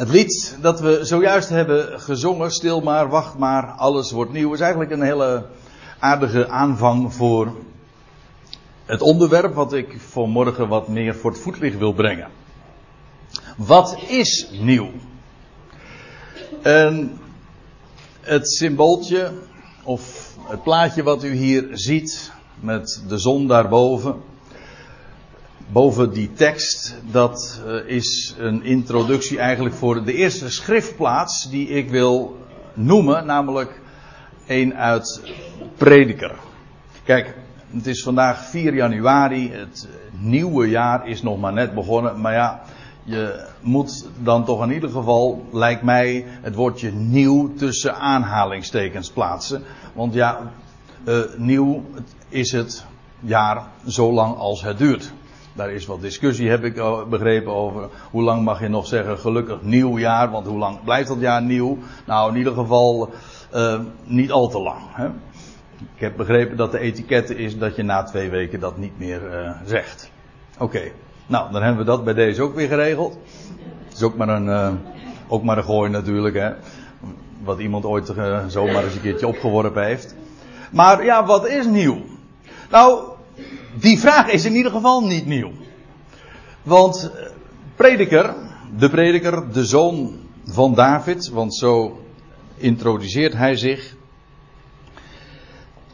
Het lied dat we zojuist hebben gezongen, Stil maar, wacht maar, alles wordt nieuw, is eigenlijk een hele aardige aanvang voor het onderwerp wat ik vanmorgen wat meer voor het voetlicht wil brengen. Wat is nieuw? En het symbooltje of het plaatje wat u hier ziet met de zon daarboven, boven die tekst, dat eh, is een introductie eigenlijk voor de eerste schriftplaats die ik wil noemen, namelijk een uit Prediker. Kijk, het is vandaag 4 januari, het nieuwe jaar is nog maar net begonnen, maar ja, je moet dan toch in ieder geval, lijkt mij, het woordje nieuw tussen aanhalingstekens plaatsen. Want ja, uh, nieuw is het jaar zo lang als het duurt. Daar is wat discussie, heb ik begrepen, over hoe lang mag je nog zeggen gelukkig nieuwjaar, want hoe lang blijft dat jaar nieuw? Nou, in ieder geval uh, niet al te lang. Hè? Ik heb begrepen dat de etikette is dat je na twee weken dat niet meer uh, zegt. Oké, nou dan hebben we dat bij deze ook weer geregeld. Het is ook maar een, uh, ook maar een gooi natuurlijk, hè. Wat iemand ooit zomaar eens een keertje opgeworpen heeft. Maar ja, wat is nieuw? Nou, die vraag is in ieder geval niet nieuw. Want eh, prediker, de prediker, de zoon van David, want zo introduceert hij zich.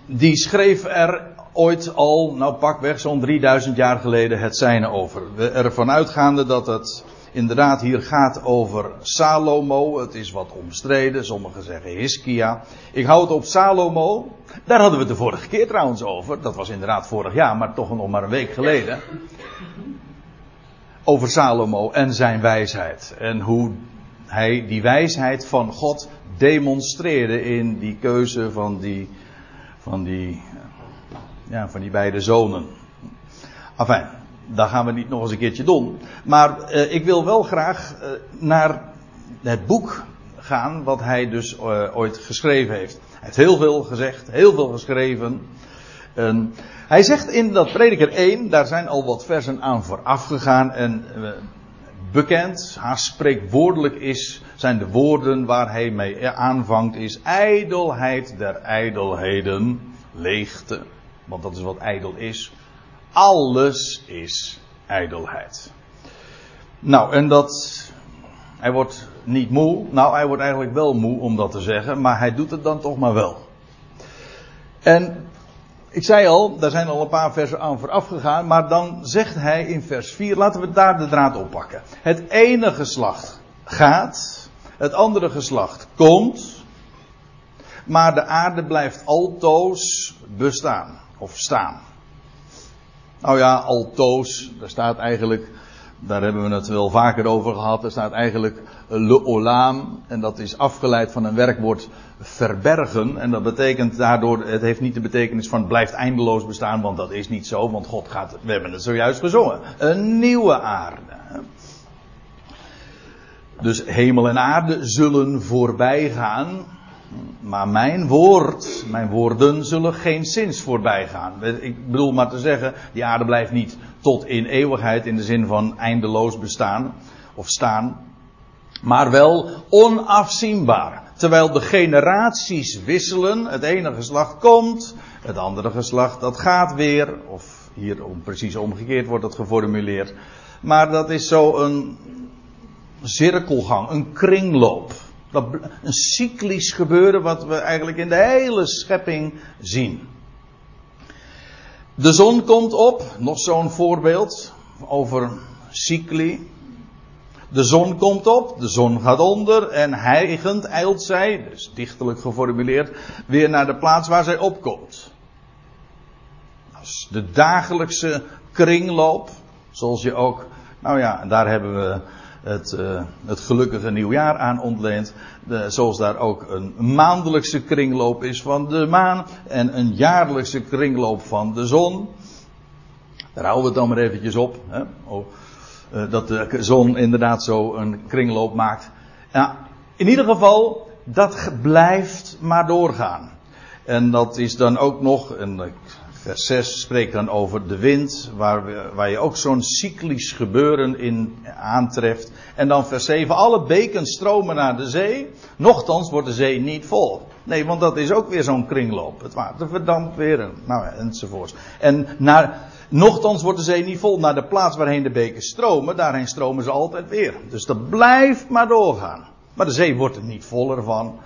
Die schreef er ooit al, nou pakweg zo'n 3000 jaar geleden, het zijne over. Ervan uitgaande dat het inderdaad hier gaat over Salomo. Het is wat omstreden, sommigen zeggen Hiskia. Ik hou het op Salomo. Daar hadden we het de vorige keer trouwens over. Dat was inderdaad vorig jaar, maar toch nog maar een week geleden. Over Salomo en zijn wijsheid. En hoe hij die wijsheid van God demonstreerde in die keuze van die, van die, ja, van die beide zonen. Enfin, daar gaan we niet nog eens een keertje doen. Maar uh, ik wil wel graag uh, naar het boek gaan wat hij dus uh, ooit geschreven heeft. Hij heeft heel veel gezegd, heel veel geschreven. En hij zegt in dat prediker 1, daar zijn al wat versen aan vooraf gegaan en bekend, haast spreekwoordelijk is, zijn de woorden waar hij mee aanvangt, is ijdelheid der ijdelheden, leegte, want dat is wat ijdel is, alles is ijdelheid. Nou, en dat. Hij wordt niet moe. Nou, hij wordt eigenlijk wel moe om dat te zeggen, maar hij doet het dan toch maar wel. En ik zei al, daar zijn al een paar versen aan vooraf gegaan, maar dan zegt hij in vers 4, laten we daar de draad oppakken. Het ene geslacht gaat, het andere geslacht komt, maar de aarde blijft altoos bestaan of staan. Nou ja, altoos, daar staat eigenlijk, daar hebben we het wel vaker over gehad, er staat eigenlijk le olam, en dat is afgeleid van een werkwoord verbergen, en dat betekent daardoor, het heeft niet de betekenis van blijft eindeloos bestaan, want dat is niet zo, want God gaat, we hebben het zojuist gezongen, een nieuwe aarde. Dus hemel en aarde zullen voorbij gaan, maar mijn woord, mijn woorden zullen geen zins voorbij gaan. Ik bedoel maar te zeggen, die aarde blijft niet tot in eeuwigheid in de zin van eindeloos bestaan of staan. Maar wel onafzienbaar. Terwijl de generaties wisselen, het ene geslacht komt, het andere geslacht dat gaat weer, of hier om, precies omgekeerd wordt dat geformuleerd. Maar dat is zo een cirkelgang, een kringloop een cyclisch gebeuren wat we eigenlijk in de hele schepping zien. De zon komt op, nog zo'n voorbeeld over cycli. De zon komt op, de zon gaat onder en hijgend eilt zij, dus dichtelijk geformuleerd, weer naar de plaats waar zij opkomt. Dat de dagelijkse kringloop, zoals je ook, nou ja, daar hebben we het, uh, het gelukkige nieuwjaar aan ontleent. De, zoals daar ook een maandelijkse kringloop is van de maan en een jaarlijkse kringloop van de zon. Daar houden we het dan maar eventjes op. Hè? Oh, uh, dat de zon inderdaad zo een kringloop maakt. Ja, in ieder geval, dat blijft maar doorgaan. En dat is dan ook nog, en Vers 6 spreekt dan over de wind, waar, waar je ook zo'n cyclisch gebeuren in aantreft. En dan vers 7, alle beken stromen naar de zee, nochtans wordt de zee niet vol. Nee, want dat is ook weer zo'n kringloop. Het water verdampt weer, nou enzovoorts. En naar, nochtans wordt de zee niet vol. Naar de plaats waarheen de beken stromen, daarheen stromen ze altijd weer. Dus dat blijft maar doorgaan. Maar de zee wordt er niet voller van.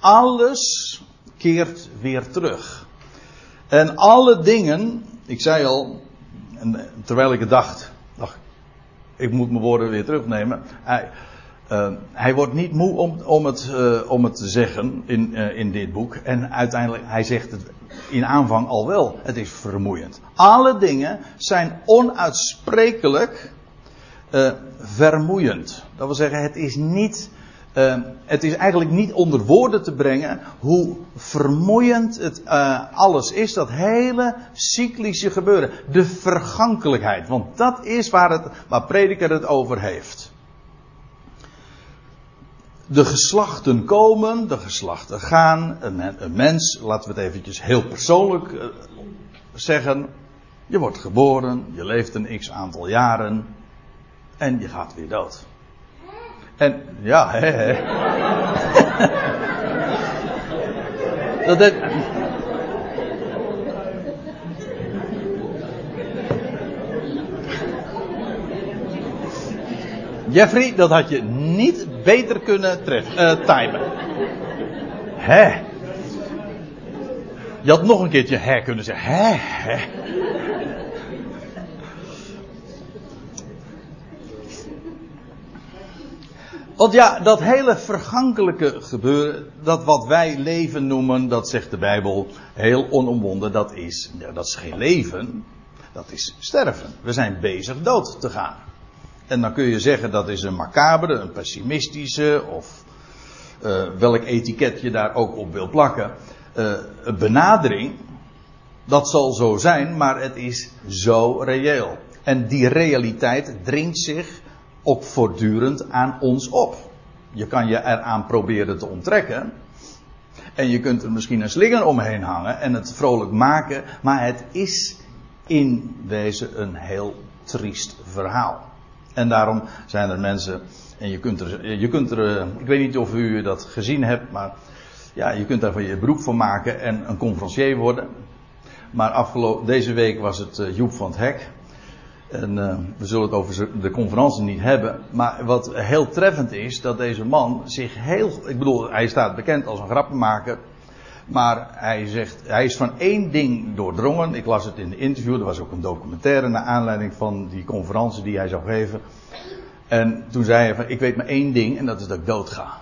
Alles keert weer terug. En alle dingen, ik zei al, terwijl ik het dacht, dacht, ik moet mijn woorden weer terugnemen. Hij, uh, hij wordt niet moe om, om, het, uh, om het te zeggen in, uh, in dit boek. En uiteindelijk, hij zegt het in aanvang al wel. Het is vermoeiend. Alle dingen zijn onuitsprekelijk vermoeiend. Dat wil zeggen, het is niet uh, het is eigenlijk niet onder woorden te brengen hoe vermoeiend het uh, alles is, dat hele cyclische gebeuren. De vergankelijkheid, want dat is waar, het, waar prediker het over heeft. De geslachten komen, de geslachten gaan. Een, mens, laten we het eventjes heel persoonlijk uh, zeggen. Je wordt geboren, je leeft een x aantal jaren en je gaat weer dood. En ja, hè, hè. dat het. Jeffrey, dat had je niet beter kunnen treffen, uh, timen. Hè? Je had nog een keertje hè kunnen zeggen. Hè? hè? Want ja, dat hele vergankelijke gebeuren, dat wat wij leven noemen, dat zegt de Bijbel heel onomwonden, dat is, dat is geen leven, dat is sterven. We zijn bezig dood te gaan. En dan kun je zeggen dat is een macabere, een pessimistische, of uh, welk etiket je daar ook op wil plakken, een benadering. Dat zal zo zijn, maar het is zo reëel. En die realiteit dringt zich ook voortdurend aan ons op. Je kan je eraan proberen te onttrekken. En je kunt er misschien een slinger omheen hangen en het vrolijk maken. Maar het is in wezen een heel triest verhaal. En daarom zijn er mensen. En je kunt er, je kunt er eh, ik weet niet of u dat gezien hebt, maar ja, je kunt daar van je beroep van maken en een conferencier worden. Maar afgelopen, deze week was het eh, Joep van het Hek. En uh, we zullen het over de conferentie niet hebben. Maar wat heel treffend is, dat deze man zich heel. Ik bedoel, hij staat bekend als een grappenmaker. Maar hij zegt, hij is van één ding doordrongen. Ik las het in de interview, er was ook een documentaire naar aanleiding van die conferentie die hij zou geven. En toen zei hij van, ik weet maar één ding en dat is dat ik dood ga.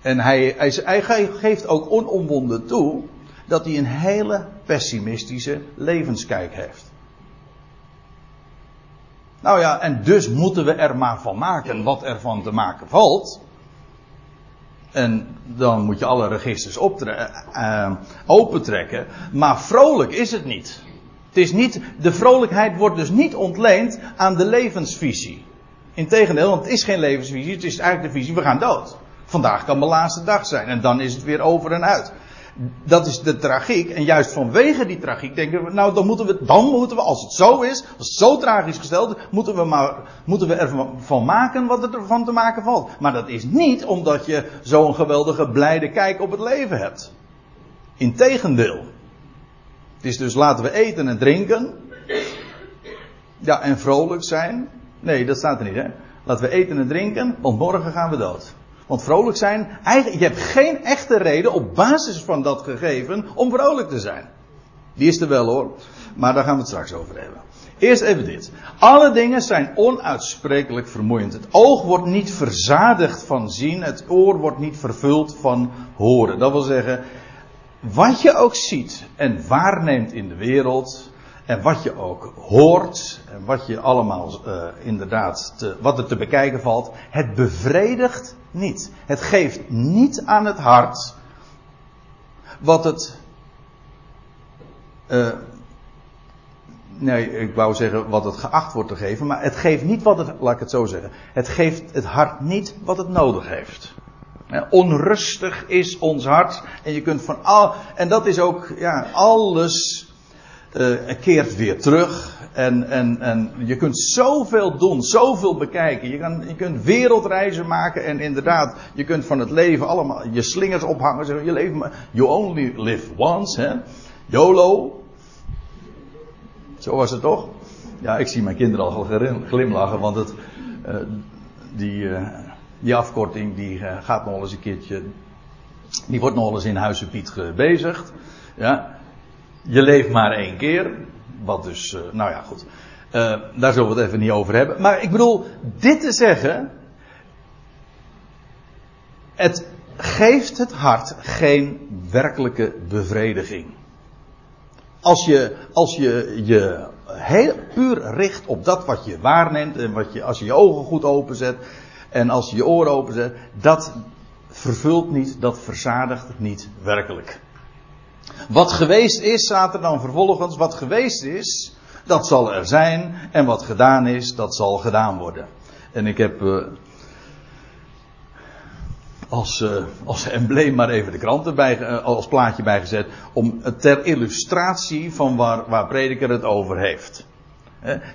En hij, hij, hij geeft ook onomwonden toe dat hij een hele pessimistische levenskijk heeft. Nou ja, en dus moeten we er maar van maken wat er van te maken valt. En dan moet je alle registers uh, opentrekken. Maar vrolijk is het niet. Het is niet. De vrolijkheid wordt dus niet ontleend aan de levensvisie. Integendeel, want het is geen levensvisie, het is eigenlijk de visie, we gaan dood. Vandaag kan mijn laatste dag zijn en dan is het weer over en uit dat is de tragiek. En juist vanwege die tragiek denken we, nou dan moeten we, dan moeten we, als het zo is, als het zo tragisch gesteld is, moeten we maar, moeten we ervan maken wat er van te maken valt. Maar dat is niet omdat je zo'n geweldige blijde kijk op het leven hebt. Integendeel. Het is dus laten we eten en drinken. Ja, en vrolijk zijn. Nee, dat staat er niet, hè. Laten we eten en drinken, want morgen gaan we dood. Want vrolijk zijn, eigenlijk, je hebt geen echte reden op basis van dat gegeven om vrolijk te zijn. Die is er wel hoor, maar daar gaan we het straks over hebben. Eerst even dit. Alle dingen zijn onuitsprekelijk vermoeiend. Het oog wordt niet verzadigd van zien, het oor wordt niet vervuld van horen. Dat wil zeggen, wat je ook ziet en waarneemt in de wereld, en wat je ook hoort, en wat je allemaal uh, inderdaad, te, wat er te bekijken valt, het bevredigt niet. Het geeft niet aan het hart wat het. Uh, nee, ik wou zeggen wat het geacht wordt te geven, maar het geeft niet wat het, laat ik het zo zeggen. Het geeft het hart niet wat het nodig heeft. Onrustig is ons hart. En je kunt van al. En dat is ook, ja, alles uh, keert weer terug. En, en, en je kunt zoveel doen, zoveel bekijken. Je, kan, je kunt wereldreizen maken en inderdaad, je kunt van het leven allemaal je slingers ophangen. Zeggen, je leven you only live once, hè. YOLO. Zo was het toch? Ja, ik zie mijn kinderen al glimlachen, want het, uh, die, uh, die afkorting die gaat nog eens een keertje, die wordt nog eens in Huizen Piet gebezigd. Ja, je leeft maar één keer. Wat dus, nou ja, goed. daar zullen we het even niet over hebben. Maar ik bedoel, dit te zeggen. Het geeft het hart geen werkelijke bevrediging. Als je, als je je heel puur richt op dat wat je waarneemt en wat je, als je je ogen goed openzet en als je je oren openzet, dat vervult niet, dat verzadigt niet werkelijk. Wat geweest is, staat er dan vervolgens, wat geweest is, dat zal er zijn en wat gedaan is, dat zal gedaan worden. En ik heb uh, als, uh, als embleem maar even de krant erbij, uh, als plaatje bijgezet. Om ter illustratie van waar, waar prediker het over heeft.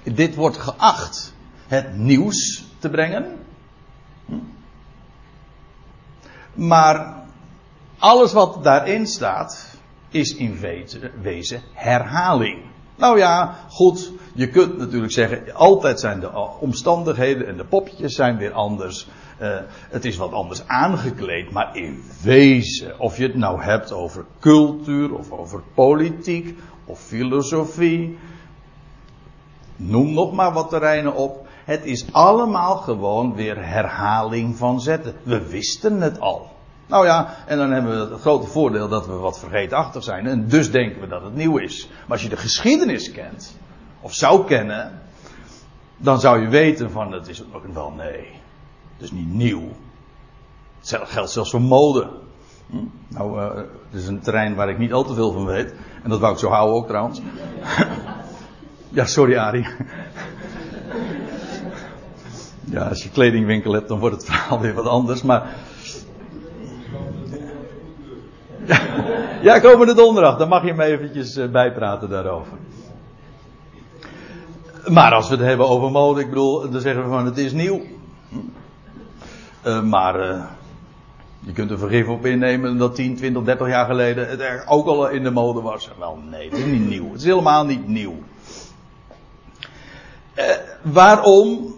Dit wordt geacht het nieuws te brengen. Hm? Maar alles wat daarin staat is in wezen, herhaling. Nou ja, goed, je kunt natuurlijk zeggen, altijd zijn de omstandigheden en de poppetjes zijn weer anders. Uh, het is wat anders aangekleed, maar in wezen, of je het nou hebt over cultuur, of over politiek, of filosofie, noem nog maar wat terreinen op. Het is allemaal gewoon weer herhaling van zetten. We wisten het al. Nou ja, en dan hebben we het grote voordeel dat we wat vergeetachtig zijn. En dus denken we dat het nieuw is. Maar als je de geschiedenis kent, of zou kennen, dan zou je weten van het is ook wel nee. Het is niet nieuw. Het geldt zelfs voor mode. Hm? Nou, uh, het is een terrein waar ik niet al te veel van weet. En dat wou ik zo houden ook trouwens. ja, sorry Arie. ja, als je kledingwinkel hebt, dan wordt het verhaal weer wat anders. Maar. ja, komende donderdag, dan mag je me eventjes uh, bijpraten daarover. Maar als we het hebben over mode, ik bedoel, dan zeggen we van het is nieuw. Uh, maar uh, je kunt er vergif op innemen dat 10, 20, 30 jaar geleden het er ook al in de mode was. Wel nee, het is niet nieuw. Het is helemaal niet nieuw. Waarom?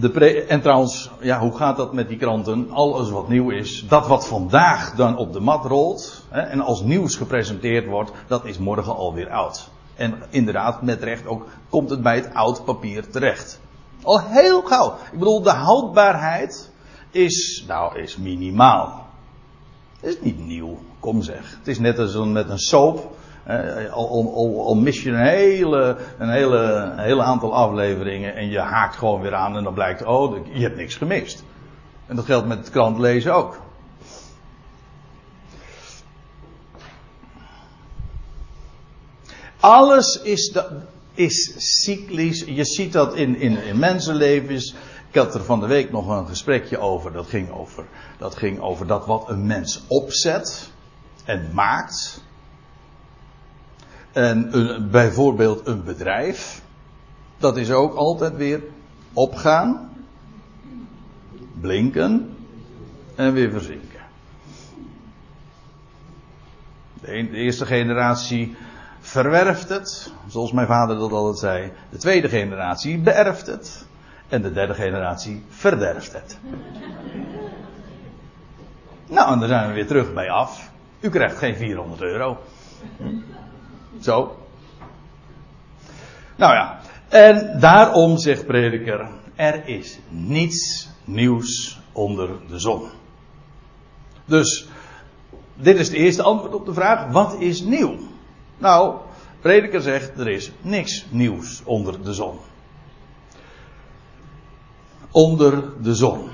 De en trouwens, ja, hoe gaat dat met die kranten? Alles wat nieuw is, dat wat vandaag dan op de mat rolt hè, en als nieuws gepresenteerd wordt, dat is morgen alweer oud. En inderdaad, met recht ook, komt het bij het oud papier terecht. Al heel gauw. Ik bedoel, de houdbaarheid is, nou, is minimaal. Het is niet nieuw, kom zeg. Het is net als met een soap. Eh, al, mis je een hele, een, hele, hele aantal afleveringen en je haakt gewoon weer aan en dan blijkt, oh, je hebt niks gemist. En dat geldt met het krant lezen ook. Alles is, de, is cyclisch. Je ziet dat in, in, in mensenlevens. Ik had er van de week nog een gesprekje over. Dat ging over dat, ging over dat wat een mens opzet en maakt. En een, bijvoorbeeld een bedrijf. Dat is ook altijd weer opgaan, blinken en weer verzinken. De eerste generatie verwerft het, zoals mijn vader dat altijd zei. De tweede generatie beërft het. En de derde generatie verderft het. nou, en dan zijn we weer terug bij af. U krijgt geen 400 euro. Zo. Nou ja, en daarom zegt prediker, er is niets nieuws onder de zon. Dus, dit is het eerste antwoord op de vraag, wat is nieuw? Nou, prediker zegt er is niks nieuws onder de zon. Onder de zon.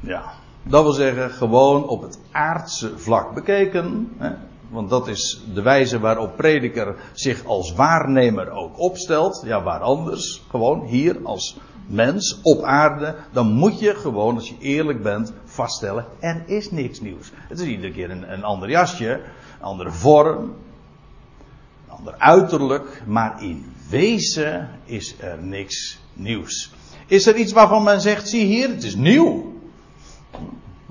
Ja, dat wil zeggen gewoon op het aardse vlak bekeken. Hè, want dat is de wijze waarop prediker zich als waarnemer ook opstelt. Ja, waar anders? Gewoon hier als mens op aarde, dan moet je gewoon, als je eerlijk bent, vaststellen: er is niks nieuws. Het is iedere keer een, een ander jasje, een andere vorm, een ander uiterlijk, maar in wezen is er niks nieuws. Is er iets waarvan men zegt: zie hier, het is nieuw?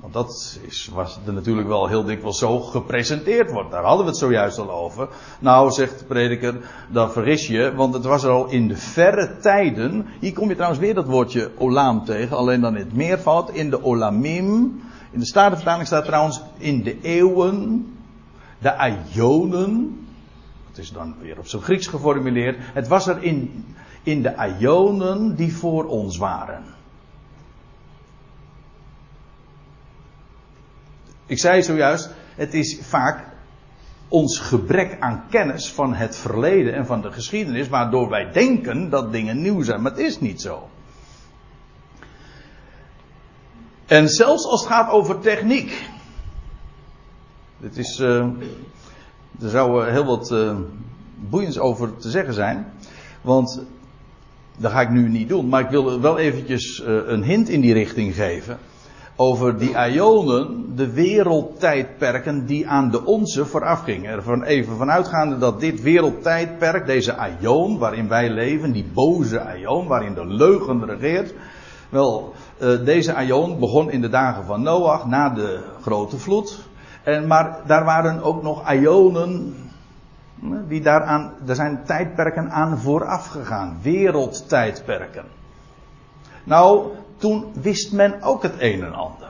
Want dat is, was er natuurlijk wel heel dikwijls zo gepresenteerd wordt. Daar hadden we het zojuist al over. Nou, zegt de prediker, dan vergis je, want het was er al in de verre tijden. Hier kom je trouwens weer dat woordje olam tegen, alleen dan in het meervoud, in de olamim. In de Statenvertaling staat trouwens in de eeuwen, de aionen. Het is dan weer op zijn Grieks geformuleerd. Het was er in, in de aionen die voor ons waren. Ik zei zojuist, het is vaak ons gebrek aan kennis van het verleden en van de geschiedenis, waardoor wij denken dat dingen nieuw zijn, maar het is niet zo. En zelfs als het gaat over techniek. Dit is, uh, er zou heel wat uh, boeiends over te zeggen zijn. Want dat ga ik nu niet doen. Maar ik wil wel eventjes een hint in die richting geven over die Ionen, de wereldtijdperken die aan de onze vooraf gingen. Ervan even vanuitgaande dat dit wereldtijdperk, deze Ion waarin wij leven, die boze Ion, waarin de leugen regeert. Wel, uh, deze Ion begon in de dagen van Noach, na de grote vloed. En, maar daar waren ook nog Ionen, die daaraan, er zijn tijdperken aan vooraf gegaan. Wereldtijdperken. Nou, toen wist men ook het een en ander.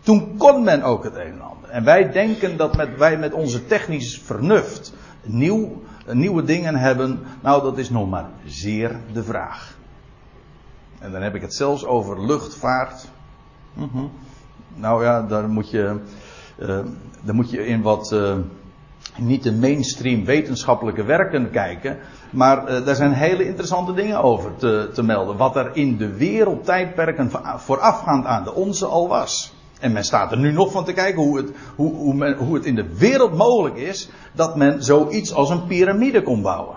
Toen kon men ook het een en ander. En wij denken dat met, wij met onze technisch vernuft nieuw, nieuwe dingen hebben. Nou, dat is nog maar zeer de vraag. En dan heb ik het zelfs over luchtvaart. Mm Nou ja, daar moet je, uh, daar moet je in wat. Uh, niet de mainstream wetenschappelijke werken kijken. Maar uh, daar zijn hele interessante dingen over te, te, melden. Wat er in de wereldtijdperken voorafgaand aan de onze al was. En men staat er nu nog van te kijken hoe het, hoe, hoe, hoe het in de wereld mogelijk is dat men zoiets als een piramide kon bouwen.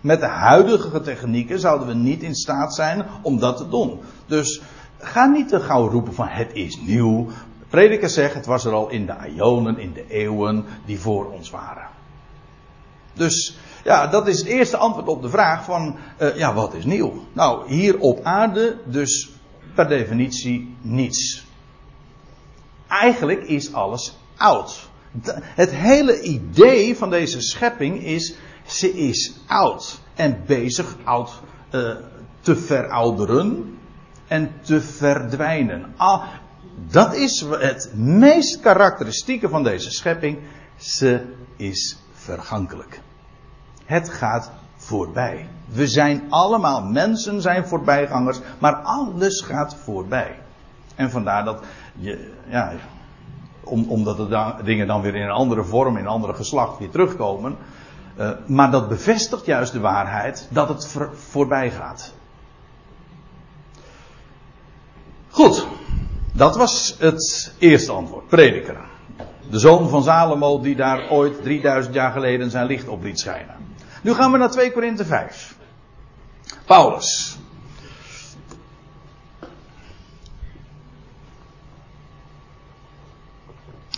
Met de huidige technieken zouden we niet in staat zijn om dat te doen. Dus ga niet te gauw roepen van het is nieuw. Predikers zeggen het was er al in de Ionen, in de eeuwen die voor ons waren. Dus ja, dat is het eerste antwoord op de vraag van, uh, ja, wat is nieuw? Nou, hier op aarde dus per definitie niets. Eigenlijk is alles oud. Het hele idee van deze schepping is, ze is oud en bezig oud uh, te verouderen en te verdwijnen. Ah, dat is het meest karakteristieke van deze schepping. Ze is vergankelijk. Het gaat voorbij. We zijn allemaal mensen, zijn voorbijgangers, maar alles gaat voorbij. En vandaar dat je, ja, omdat de dingen dan weer in een andere vorm, in een andere geslacht weer terugkomen. Uh, maar dat bevestigt juist de waarheid dat het voorbij gaat. Goed, dat was het eerste antwoord. Prediker. De zoon van Salomo die daar ooit 3000 jaar geleden zijn licht op liet schijnen. Nu gaan we naar 2 Korinthe 5. Paulus.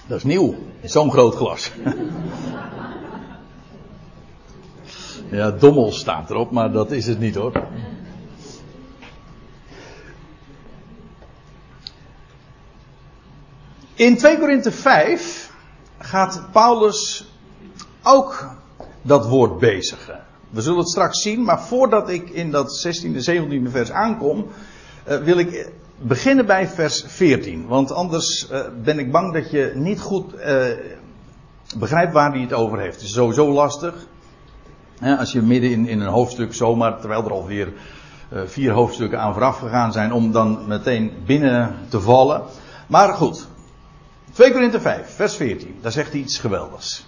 Dat is nieuw. Zo'n groot glas. ja, dommel staat erop, maar dat is het niet hoor. In 2 Korinthe 5 gaat Paulus ook dat woord bezigen. We zullen het straks zien, maar voordat ik in dat 16e, 17e vers aankom, uh, wil ik beginnen bij vers 14. Want anders uh, ben ik bang dat je niet goed uh, begrijpt waar hij het over heeft. Het is sowieso lastig. als je midden in, een hoofdstuk zomaar, terwijl er alweer vier hoofdstukken aan vooraf gegaan zijn, om dan meteen binnen te vallen. Maar goed, 2 Korinthe 5, vers 14. Daar zegt hij iets geweldigs.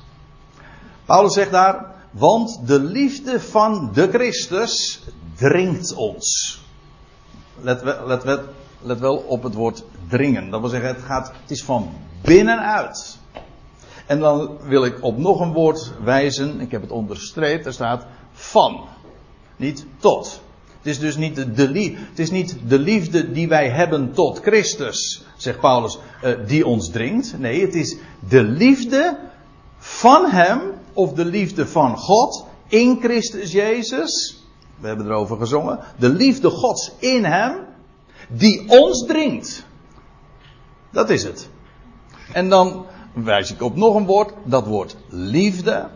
Paulus zegt daar, want de liefde van de Christus dringt ons. Let wel, let, wel, op het woord dringen. Dat wil zeggen, het, gaat, het is van binnenuit. En dan wil ik op nog een woord wijzen. Ik heb het onderstreept. Er staat van. Niet tot. Het is dus niet de, het is niet de liefde die wij hebben tot Christus, zegt Paulus, uh, die ons dringt. Nee, het is de liefde van Hem, of de liefde van God, in Christus Jezus. We hebben erover gezongen. De liefde Gods in Hem, die ons dringt. Dat is het. En dan wijs ik op nog een woord, dat woord liefde.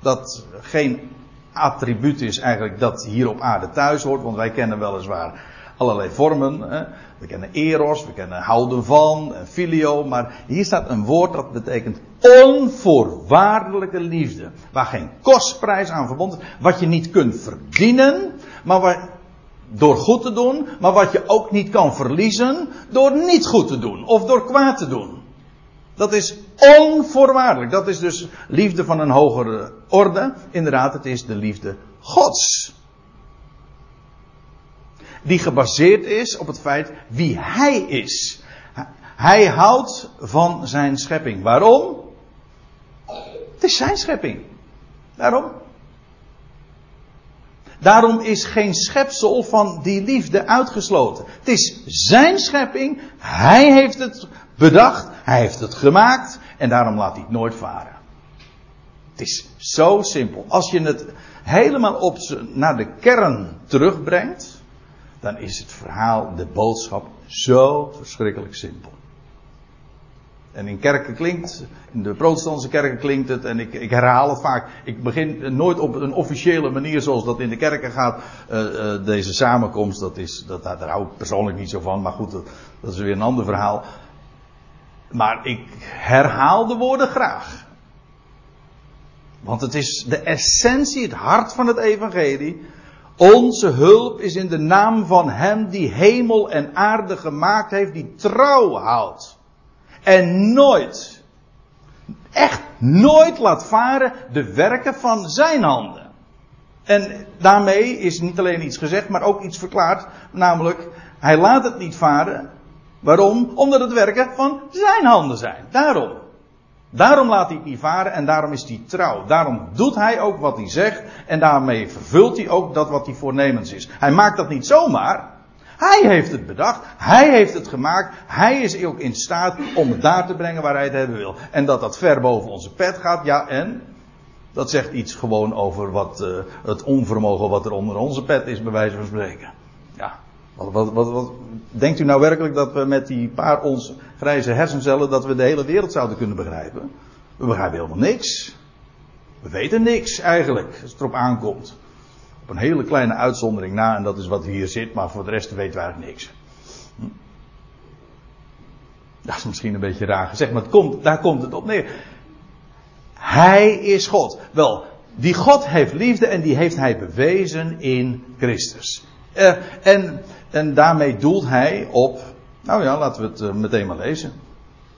Dat geen attribuut is eigenlijk dat hier op aarde thuis hoort, want wij kennen weliswaar allerlei vormen. Hè. We kennen eros, we kennen houden van, filio, maar hier staat een woord dat betekent onvoorwaardelijke liefde. Waar geen kostprijs aan verbonden is, wat je niet kunt verdienen, maar waar, door goed te doen, maar wat je ook niet kan verliezen door niet goed te doen of door kwaad te doen. Dat is onvoorwaardelijk. Dat is dus liefde van een hogere orde. Inderdaad, het is de liefde Gods. Die gebaseerd is op het feit wie Hij is. Hij houdt van zijn schepping. Waarom? Het is zijn schepping. Daarom. Daarom is geen schepsel van die liefde uitgesloten. Het is zijn schepping. Hij heeft het bedacht. Hij heeft het gemaakt. En daarom laat hij het nooit varen. Het is zo simpel. Als je het helemaal op naar de kern terugbrengt. Dan is het verhaal, de boodschap zo verschrikkelijk simpel. En in kerken klinkt, in de protestantse kerken klinkt het, en ik, ik, herhaal het vaak. Ik begin nooit op een officiële manier zoals dat in de kerken gaat. Uh, uh, deze samenkomst, dat is, dat, daar hou ik persoonlijk niet zo van, maar goed, dat, dat is weer een ander verhaal. Maar ik herhaal de woorden graag. Want het is de essentie, het hart van het evangelie. Onze hulp is in de naam van Hem die hemel en aarde gemaakt heeft, die trouw houdt. En nooit, echt nooit laat varen de werken van zijn handen. En daarmee is niet alleen iets gezegd, maar ook iets verklaard. Namelijk, hij laat het niet varen. Waarom? Omdat het werken van zijn handen zijn. Daarom. Daarom laat hij het niet varen en daarom is hij trouw. Daarom doet hij ook wat hij zegt en daarmee vervult hij ook dat wat hij voornemens is. Hij maakt dat niet zomaar. Hij heeft het bedacht. Hij heeft het gemaakt. Hij is ook in staat om het daar te brengen waar hij het hebben wil. En dat dat ver boven onze pet gaat, ja en? Dat zegt iets gewoon over wat, uh, het onvermogen wat er onder onze pet is, bij wijze van spreken. Wat, wat, wat, denkt u nou werkelijk dat we met die paar ons grijze hersencellen dat we de hele wereld zouden kunnen begrijpen? We begrijpen helemaal niks. We weten niks eigenlijk, als het erop aankomt een hele kleine uitzondering na, en dat is wat hier zit, maar voor de rest weten we eigenlijk niks. Hm. Dat is misschien een beetje raar gezegd, maar komt, daar komt het op neer. Hij is God. Wel, die God heeft liefde en die heeft hij bewezen in Christus. Uh, en, en daarmee doelt hij op, nou ja, laten we het uh, meteen maar lezen.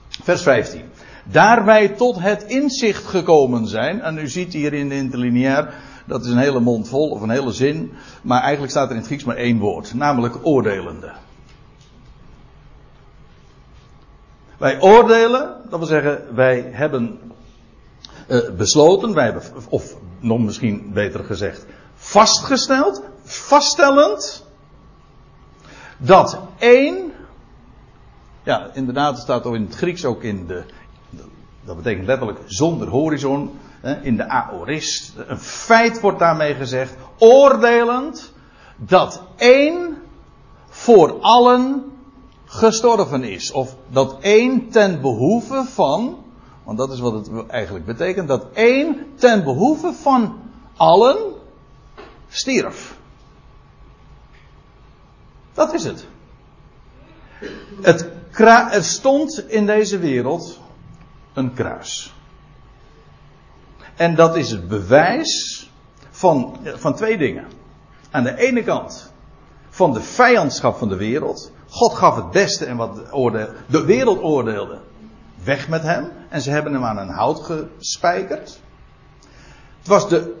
Vers 15. Daar wij tot het inzicht gekomen zijn, en u ziet hier in de interlineair, dat is een hele mond vol of een hele zin. Maar eigenlijk staat er in het Grieks maar één woord. Namelijk oordelende. Wij oordelen, dat wil zeggen, wij hebben uh, besloten, wij hebben, of nog misschien beter gezegd, vastgesteld, vaststellend, dat één, ja inderdaad, staat ook in het Grieks ook in de, dat betekent letterlijk zonder horizon, in de aorist. Een feit wordt daarmee gezegd, oordelend dat één voor allen gestorven is. Of dat één ten behoeve van, want dat is wat het eigenlijk betekent, dat één ten behoeve van allen stierf. Dat is het. Het, het stond in deze wereld een kruis. En dat is het bewijs van, van twee dingen. Aan de ene kant van de vijandschap van de wereld. God gaf het beste en wat de wereld oordeelde. Weg met hem. En ze hebben hem aan een hout gespijkerd. Het was de,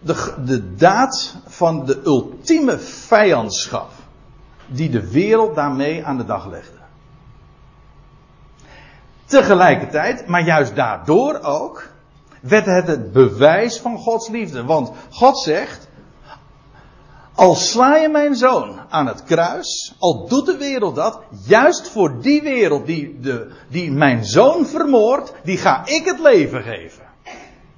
de, de daad van de ultieme vijandschap. Die de wereld daarmee aan de dag legde. Tegelijkertijd, maar juist daardoor ook, werd het het bewijs van Gods liefde. Want God zegt, Al sla je mijn zoon aan het kruis, al doet de wereld dat, juist voor die wereld die, de, die mijn zoon vermoordt, die ga ik het leven geven.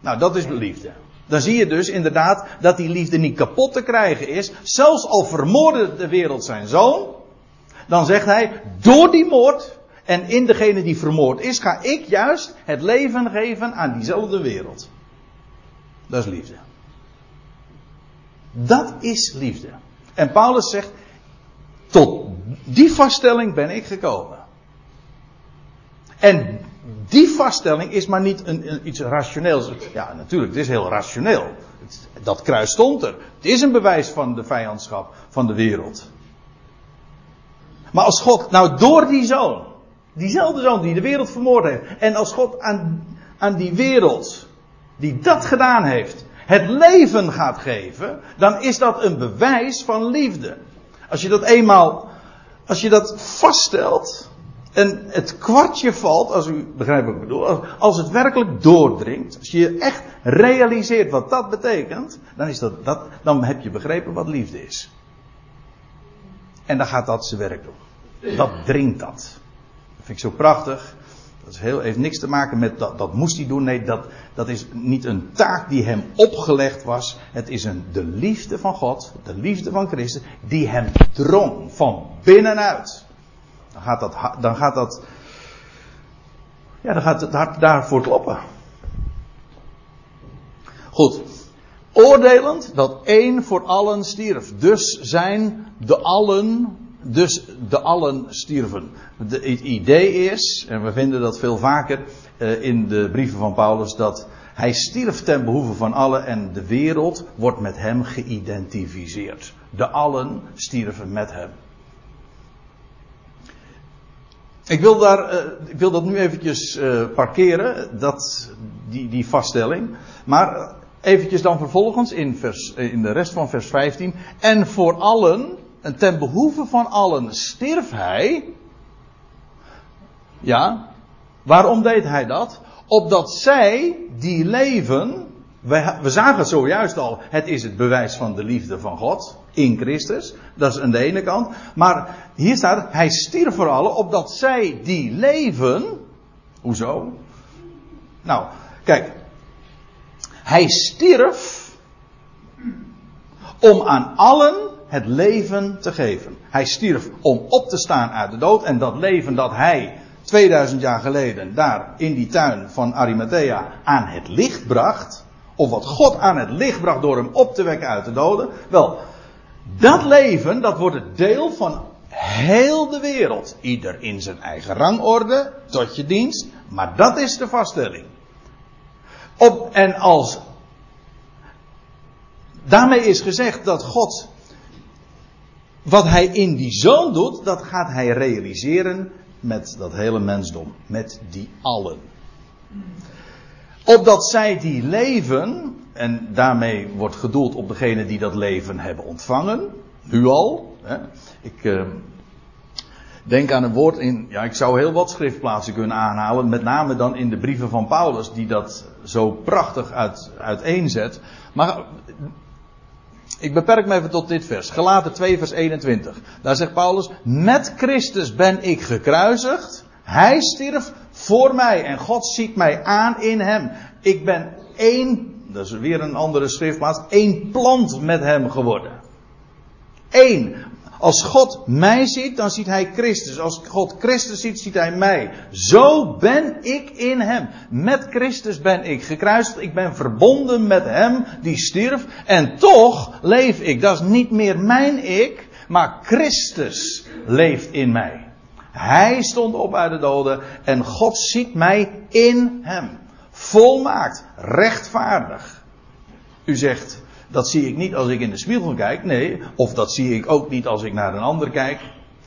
Nou, dat is de liefde. Dan zie je dus inderdaad dat die liefde niet kapot te krijgen is. Zelfs al vermoordde de wereld zijn zoon, dan zegt hij, door die moord en in degene die vermoord is, ga ik juist het leven geven aan diezelfde wereld. Dat is liefde. Dat is liefde. En Paulus zegt, tot die vaststelling ben ik gekomen. En die vaststelling is maar niet een, iets rationeels. Ja, natuurlijk, het is heel rationeel. Dat kruis stond er. Het is een bewijs van de vijandschap van de wereld. Maar als God, nou door die zoon, diezelfde zoon die de wereld vermoord heeft, en als God aan, aan die wereld, die dat gedaan heeft, het leven gaat geven, dan is dat een bewijs van liefde. Als je dat eenmaal, als je dat vaststelt, en het kwartje valt, als u begrijpt wat ik bedoel, als het werkelijk doordringt, als je echt realiseert wat dat betekent, dan, is dat, dat, dan heb je begrepen wat liefde is. En dan gaat dat zijn werk doen. Dat dringt dat. Dat vind ik zo prachtig. Dat heel, heeft niks te maken met dat, dat moest hij doen. Nee, dat, dat is niet een taak die hem opgelegd was. Het is een, de liefde van God, de liefde van Christus, die hem drong van binnenuit. Dan gaat dat, dan gaat dat, ja, dan gaat het hart daarvoor kloppen. Goed. Oordelend dat één voor allen stierf. Dus zijn de allen, dus de allen stierven. De, het idee is, en we vinden dat veel vaker uh, in de brieven van Paulus, dat hij stierf ten behoeve van allen en de wereld wordt met hem geïdentificeerd. De allen stierven met hem. Ik wil, daar, uh, ik wil dat nu eventjes uh, parkeren, dat, die, die vaststelling. Maar eventjes dan vervolgens in, vers, in de rest van vers 15. En voor allen, en ten behoeve van allen, stierf hij. Ja, waarom deed hij dat? Opdat zij die leven. We, we zagen het zojuist al, het is het bewijs van de liefde van God in Christus. Dat is aan de ene kant. Maar hier staat, hij stierf voor allen, opdat zij die leven. Hoezo? Nou, kijk. Hij stierf om aan allen het leven te geven. Hij stierf om op te staan uit de dood. En dat leven dat hij 2000 jaar geleden daar in die tuin van Arimathea aan het licht bracht. Of wat God aan het licht bracht door hem op te wekken uit de doden. Wel, dat leven, dat wordt het deel van heel de wereld. Ieder in zijn eigen rangorde, tot je dienst. Maar dat is de vaststelling. Op, en als. Daarmee is gezegd dat God. Wat hij in die zoon doet, dat gaat hij realiseren met dat hele mensdom. Met die allen. Opdat zij die leven, en daarmee wordt gedoeld op degenen die dat leven hebben ontvangen, nu al. Hè. Ik uh, denk aan een woord in, ja, ik zou heel wat schriftplaatsen kunnen aanhalen, met name dan in de brieven van Paulus, die dat zo prachtig uit, uiteenzet. Maar ik beperk me even tot dit vers. Gelaten 2 vers 21. Daar zegt Paulus, met Christus ben ik gekruisigd. Hij stierf voor mij en God ziet mij aan in hem. Ik ben één, dat is weer een andere schriftplaats, één plant met hem geworden. Eén. Als God mij ziet, dan ziet hij Christus. Als God Christus ziet, ziet hij mij. Zo ben ik in hem. Met Christus ben ik gekruisigd. Ik ben verbonden met hem die stierf. En toch leef ik. Dat is niet meer mijn ik, maar Christus leeft in mij. Hij stond op uit de doden en God ziet mij in hem. Volmaakt, rechtvaardig. U zegt, dat zie ik niet als ik in de spiegel kijk. Nee, of dat zie ik ook niet als ik naar een ander kijk.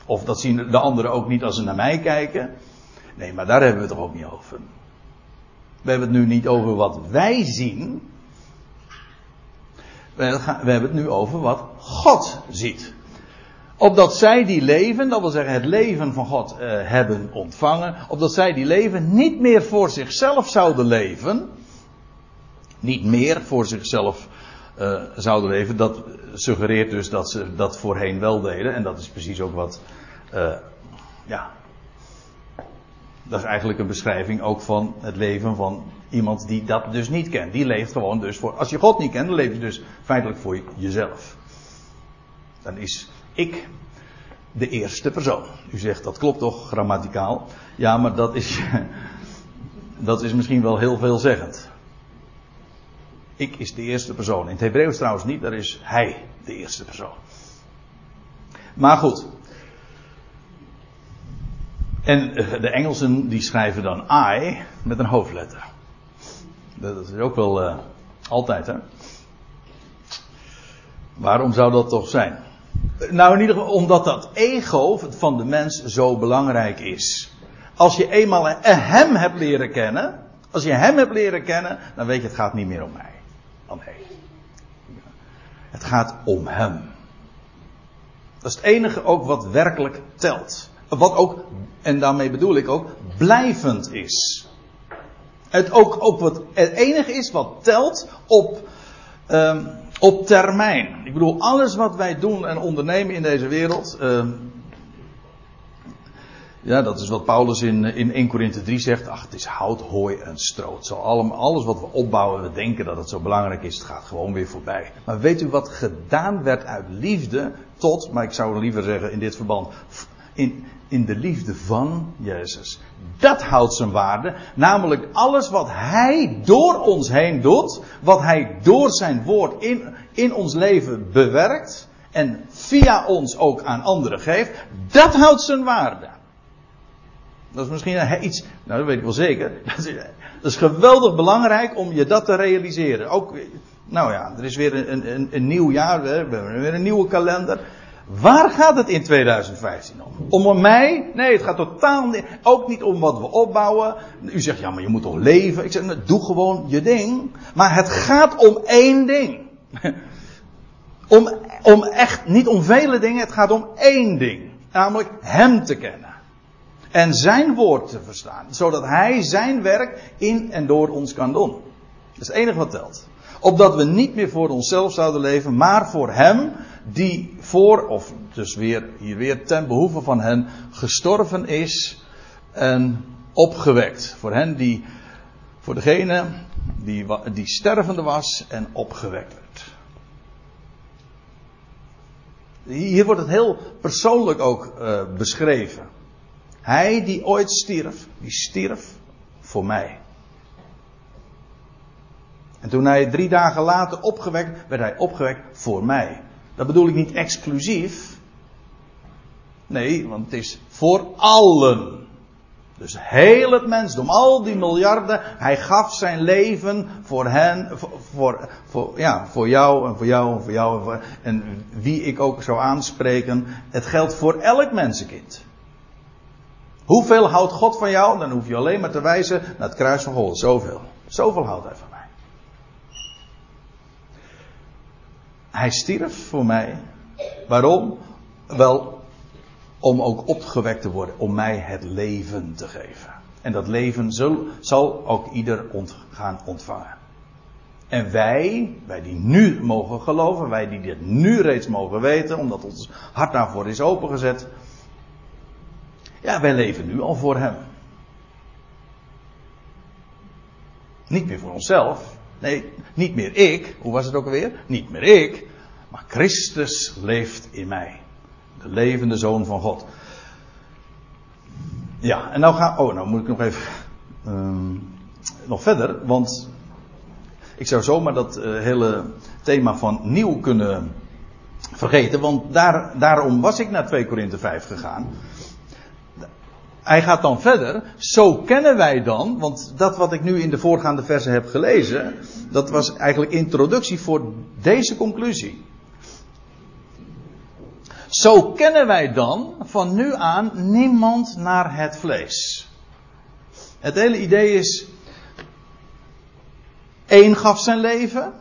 Of dat zien de anderen ook niet als ze naar mij kijken. Nee, maar daar hebben we het toch ook niet over. We hebben het nu niet over wat wij zien. We hebben het nu over wat God ziet. Opdat zij die leven, dat wil zeggen het leven van God uh, hebben ontvangen. Opdat zij die leven niet meer voor zichzelf zouden leven. Niet meer voor zichzelf uh, zouden leven. Dat suggereert dus dat ze dat voorheen wel deden. En dat is precies ook wat. Uh, ja. Dat is eigenlijk een beschrijving ook van het leven van iemand die dat dus niet kent. Die leeft gewoon dus voor. Als je God niet kent, dan leef je dus feitelijk voor jezelf. Dan is ik de eerste persoon. U zegt dat klopt toch grammaticaal? Ja, maar dat is, dat is misschien wel heel veelzeggend. Ik is de eerste persoon. In het Hebreeuws trouwens niet, daar is hij de eerste persoon. Maar goed. En eh, de Engelsen die schrijven dan I met een hoofdletter. Dat is ook wel uh, altijd hè. Waarom zou dat toch zijn? Nou, in ieder geval omdat dat ego van de mens zo belangrijk is. Als je eenmaal hem hebt leren kennen, als je hem hebt leren kennen, dan weet je het gaat niet meer om mij. Om hij. Het gaat om hem. Dat is het enige ook wat werkelijk telt. Wat ook, en daarmee bedoel ik ook, blijvend is. Het ook, ook wat, het enige is wat telt op, um, op termijn. Ik bedoel, alles wat wij doen en ondernemen in deze wereld. Uh, ja, dat is wat Paulus in, in 1 Korinthe 3 zegt. Ach, het is hout, hooi en stroot. Alles wat we opbouwen, we denken dat het zo belangrijk is, het gaat gewoon weer voorbij. Maar weet u wat gedaan werd uit liefde tot, maar ik zou liever zeggen in dit verband, in, in de liefde van Jezus. Dat houdt zijn waarde. Namelijk alles wat Hij door ons heen doet. Wat Hij door zijn woord in, in ons leven bewerkt. En via ons ook aan anderen geeft. Dat houdt zijn waarde. Dat is misschien iets, nou dat weet ik wel zeker. Dat is, dat is geweldig belangrijk om je dat te realiseren. Ook, nou ja, er is weer een, een, een nieuw jaar, we hebben weer een nieuwe kalender. Waar gaat het in 2015 om? Om mij? Nee, het gaat totaal niet. Ook niet om wat we opbouwen. U zegt, ja, maar je moet toch leven? Ik zeg, nou, doe gewoon je ding. Maar het gaat om één ding. Om, om echt, niet om vele dingen, het gaat om één ding. Namelijk Hem te kennen. En Zijn woord te verstaan. Zodat Hij Zijn werk in en door ons kan doen. Dat is het enige wat telt. Opdat we niet meer voor onszelf zouden leven, maar voor Hem die voor, of dus weer, hier weer ten behoeve van hen, gestorven is en opgewekt. Voor hen die, voor degene die, die stervende was en opgewekt werd. Hier wordt het heel persoonlijk ook uh, beschreven. Hij die ooit stierf, die stierf voor mij. En toen hij drie dagen later opgewekt, werd hij opgewekt voor mij. Dat bedoel ik niet exclusief. Nee, want het is voor allen. Dus heel het mensdom, al die miljarden, hij gaf zijn leven voor hen, voor, voor, ja, voor jou en voor jou en voor jou en, en wie ik ook zou aanspreken. Het geldt voor elk mensenkind. Hoeveel houdt God van jou? Dan hoef je alleen maar te wijzen naar het kruis van God. Zoveel. Zoveel houdt hij van mij. Hij stierf voor mij. Waarom? Wel, om ook opgewekt te worden, om mij het leven te geven. En dat leven zal, zal ook ieder gaan ontvangen. En wij, wij die nu mogen geloven, wij die dit nu reeds mogen weten, omdat ons hart daarvoor is opengezet. Ja, wij leven nu al voor Hem. Niet meer voor onszelf, Nee, niet meer ik. Hoe was het ook alweer? Niet meer ik. Maar Christus leeft in mij. De levende zoon van God. Ja, en nou ga. Oh, nou moet ik nog even. Um, nog verder. Want. Ik zou zomaar dat uh, hele thema van nieuw kunnen vergeten. Want daar, daarom was ik naar 2 Korinthe 5 gegaan hij gaat dan verder. Zo kennen wij dan, want dat wat ik nu in de voorgaande versen heb gelezen, dat was eigenlijk introductie voor deze conclusie. Zo kennen wij dan van nu aan niemand naar het vlees. Het hele idee is, één gaf zijn leven,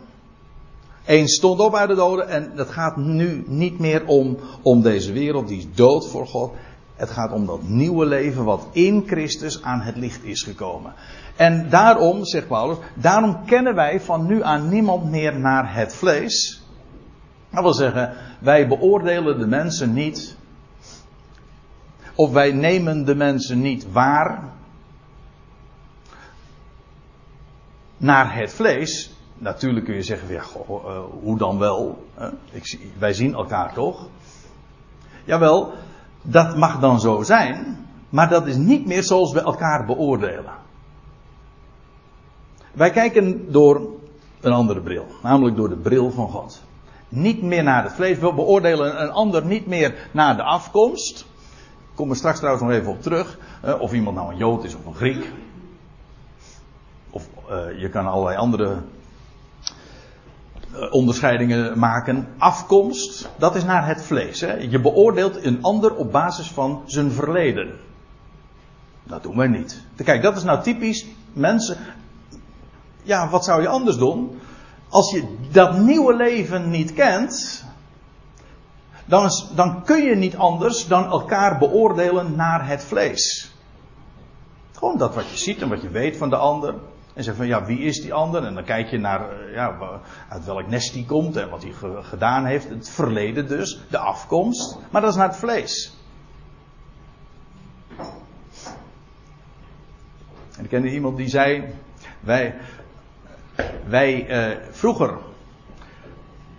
één stond op uit de doden en dat gaat nu niet meer om, om deze wereld, die is dood voor God. Het gaat om dat nieuwe leven wat in Christus aan het licht is gekomen. En daarom, zegt Paulus, daarom kennen wij van nu aan niemand meer naar het vlees. Dat wil zeggen, wij beoordelen de mensen niet. Of wij nemen de mensen niet waar. Naar het vlees. Natuurlijk kun je zeggen, uh, hoe dan wel? Ik, wij zien elkaar toch? Jawel, dat mag dan zo zijn, maar dat is niet meer zoals we elkaar beoordelen. Wij kijken door een andere bril, namelijk door de bril van God. Niet meer naar het vlees, we beoordelen een ander niet meer naar de afkomst. Ik kom er straks trouwens nog even op terug. Of iemand nou een Jood is of een Griek. Of uh, je kan allerlei andere eh, onderscheidingen maken. Afkomst, dat is naar het vlees. Hè? Je beoordeelt een ander op basis van zijn verleden. Dat doen wij niet. Kijk, dat is nou typisch mensen. Ja, wat zou je anders doen? Als je dat nieuwe leven niet kent, dan, dan kun je niet anders dan elkaar beoordelen naar het vlees. Gewoon dat wat je ziet en wat je weet van de ander. En zeg van ja, wie is die ander? En dan kijk je naar eh, ja, uit welk nest die komt en wat hij gedaan heeft. Het verleden dus, de afkomst. Maar dat is naar het vlees. En ik kende iemand die zei: Wij, wij eh, vroeger,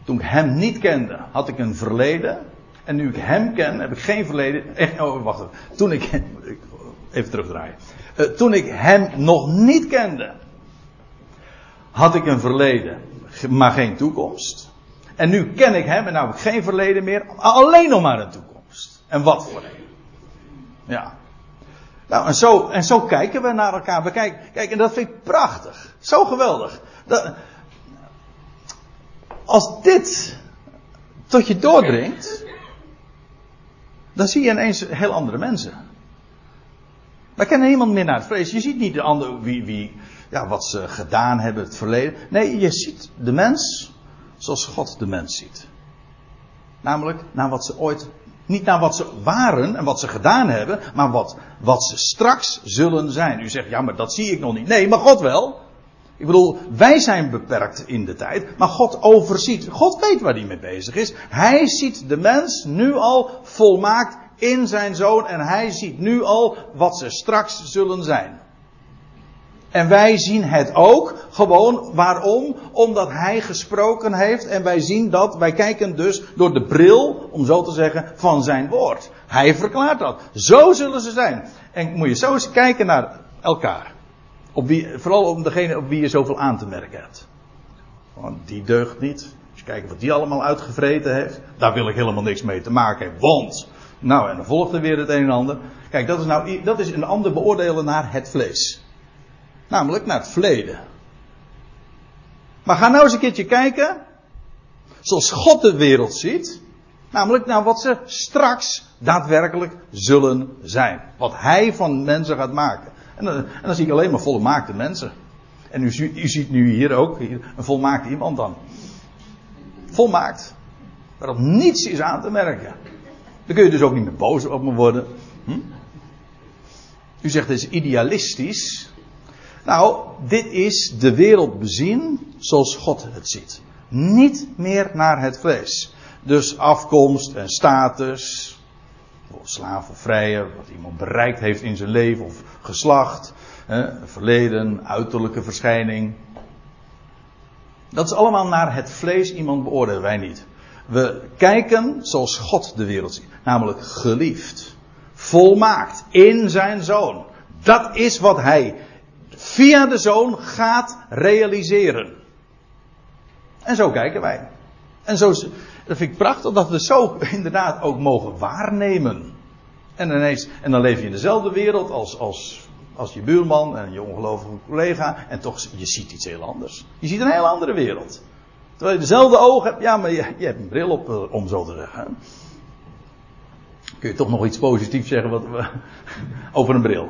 toen ik hem niet kende, had ik een verleden. En nu ik hem ken, heb ik geen verleden. Echt, oh, wacht even. Toen ik. Even terugdraaien. Uh, toen ik hem nog niet kende, had ik een verleden, maar geen toekomst. En nu ken ik hem en nou heb ik geen verleden meer, alleen nog maar een toekomst. En wat voor een. Ja. Nou, en zo, en zo kijken we naar elkaar. We kijken, kijk, en dat vind ik prachtig. Zo geweldig. Dat, als dit tot je doordringt, dan zie je ineens heel andere mensen. Wij kennen niemand meer naar het vlees. Je ziet niet de ander, wie, wie, ja, wat ze gedaan hebben, het verleden. Nee, je ziet de mens zoals God de mens ziet. Namelijk naar wat ze ooit, niet naar wat ze waren en wat ze gedaan hebben, maar wat, wat ze straks zullen zijn. U zegt, ja, maar dat zie ik nog niet. Nee, maar God wel. Ik bedoel, wij zijn beperkt in de tijd, maar God overziet. God weet waar hij mee bezig is. Hij ziet de mens nu al volmaakt in zijn zoon en hij ziet nu al wat ze straks zullen zijn. En wij zien het ook gewoon. Waarom? Omdat hij gesproken heeft en wij zien dat, wij kijken dus door de bril, om zo te zeggen, van zijn woord. Hij verklaart dat. Zo zullen ze zijn. En moet je zo eens kijken naar elkaar. Op wie, vooral op degene op wie je zoveel aan te merken hebt. Want die deugt niet. Als je kijkt wat die allemaal uitgevreten heeft, daar wil ik helemaal niks mee te maken hebben. Want, nou en dan volgt er weer het een en ander. Kijk, dat is nou, dat is een ander beoordelen naar het vlees. Namelijk naar het verleden. Maar ga nou eens een keertje kijken. Zoals God de wereld ziet. Namelijk naar wat ze straks daadwerkelijk zullen zijn. Wat hij van mensen gaat maken. En dan, en dan zie ik alleen maar volmaakte mensen. En u, u ziet nu hier ook een volmaakte iemand dan. Volmaakt. Waarop niets is aan te merken. Dan kun je dus ook niet meer boos op me worden. Hm? U zegt het is idealistisch. Nou, dit is de wereld bezien zoals God het ziet. Niet meer naar het vlees. Dus afkomst en status, slaaf of vrije, wat iemand bereikt heeft in zijn leven of geslacht, verleden, uiterlijke verschijning. Dat is allemaal naar het vlees iemand beoordelen wij niet. We kijken zoals God de wereld ziet, namelijk geliefd, volmaakt in zijn zoon. Dat is wat hij via de zoon gaat realiseren. En zo kijken wij. En zo, dat vind ik prachtig dat we zo inderdaad ook mogen waarnemen. En, ineens, en dan leef je in dezelfde wereld als, als, als je buurman en je ongelovige collega. En toch, je ziet iets heel anders. Je ziet een heel andere wereld. Terwijl je dezelfde ogen hebt. Ja, maar je, je hebt een bril op, eh, om zo te zeggen. Kun je toch nog iets positiefs zeggen wat, over een bril.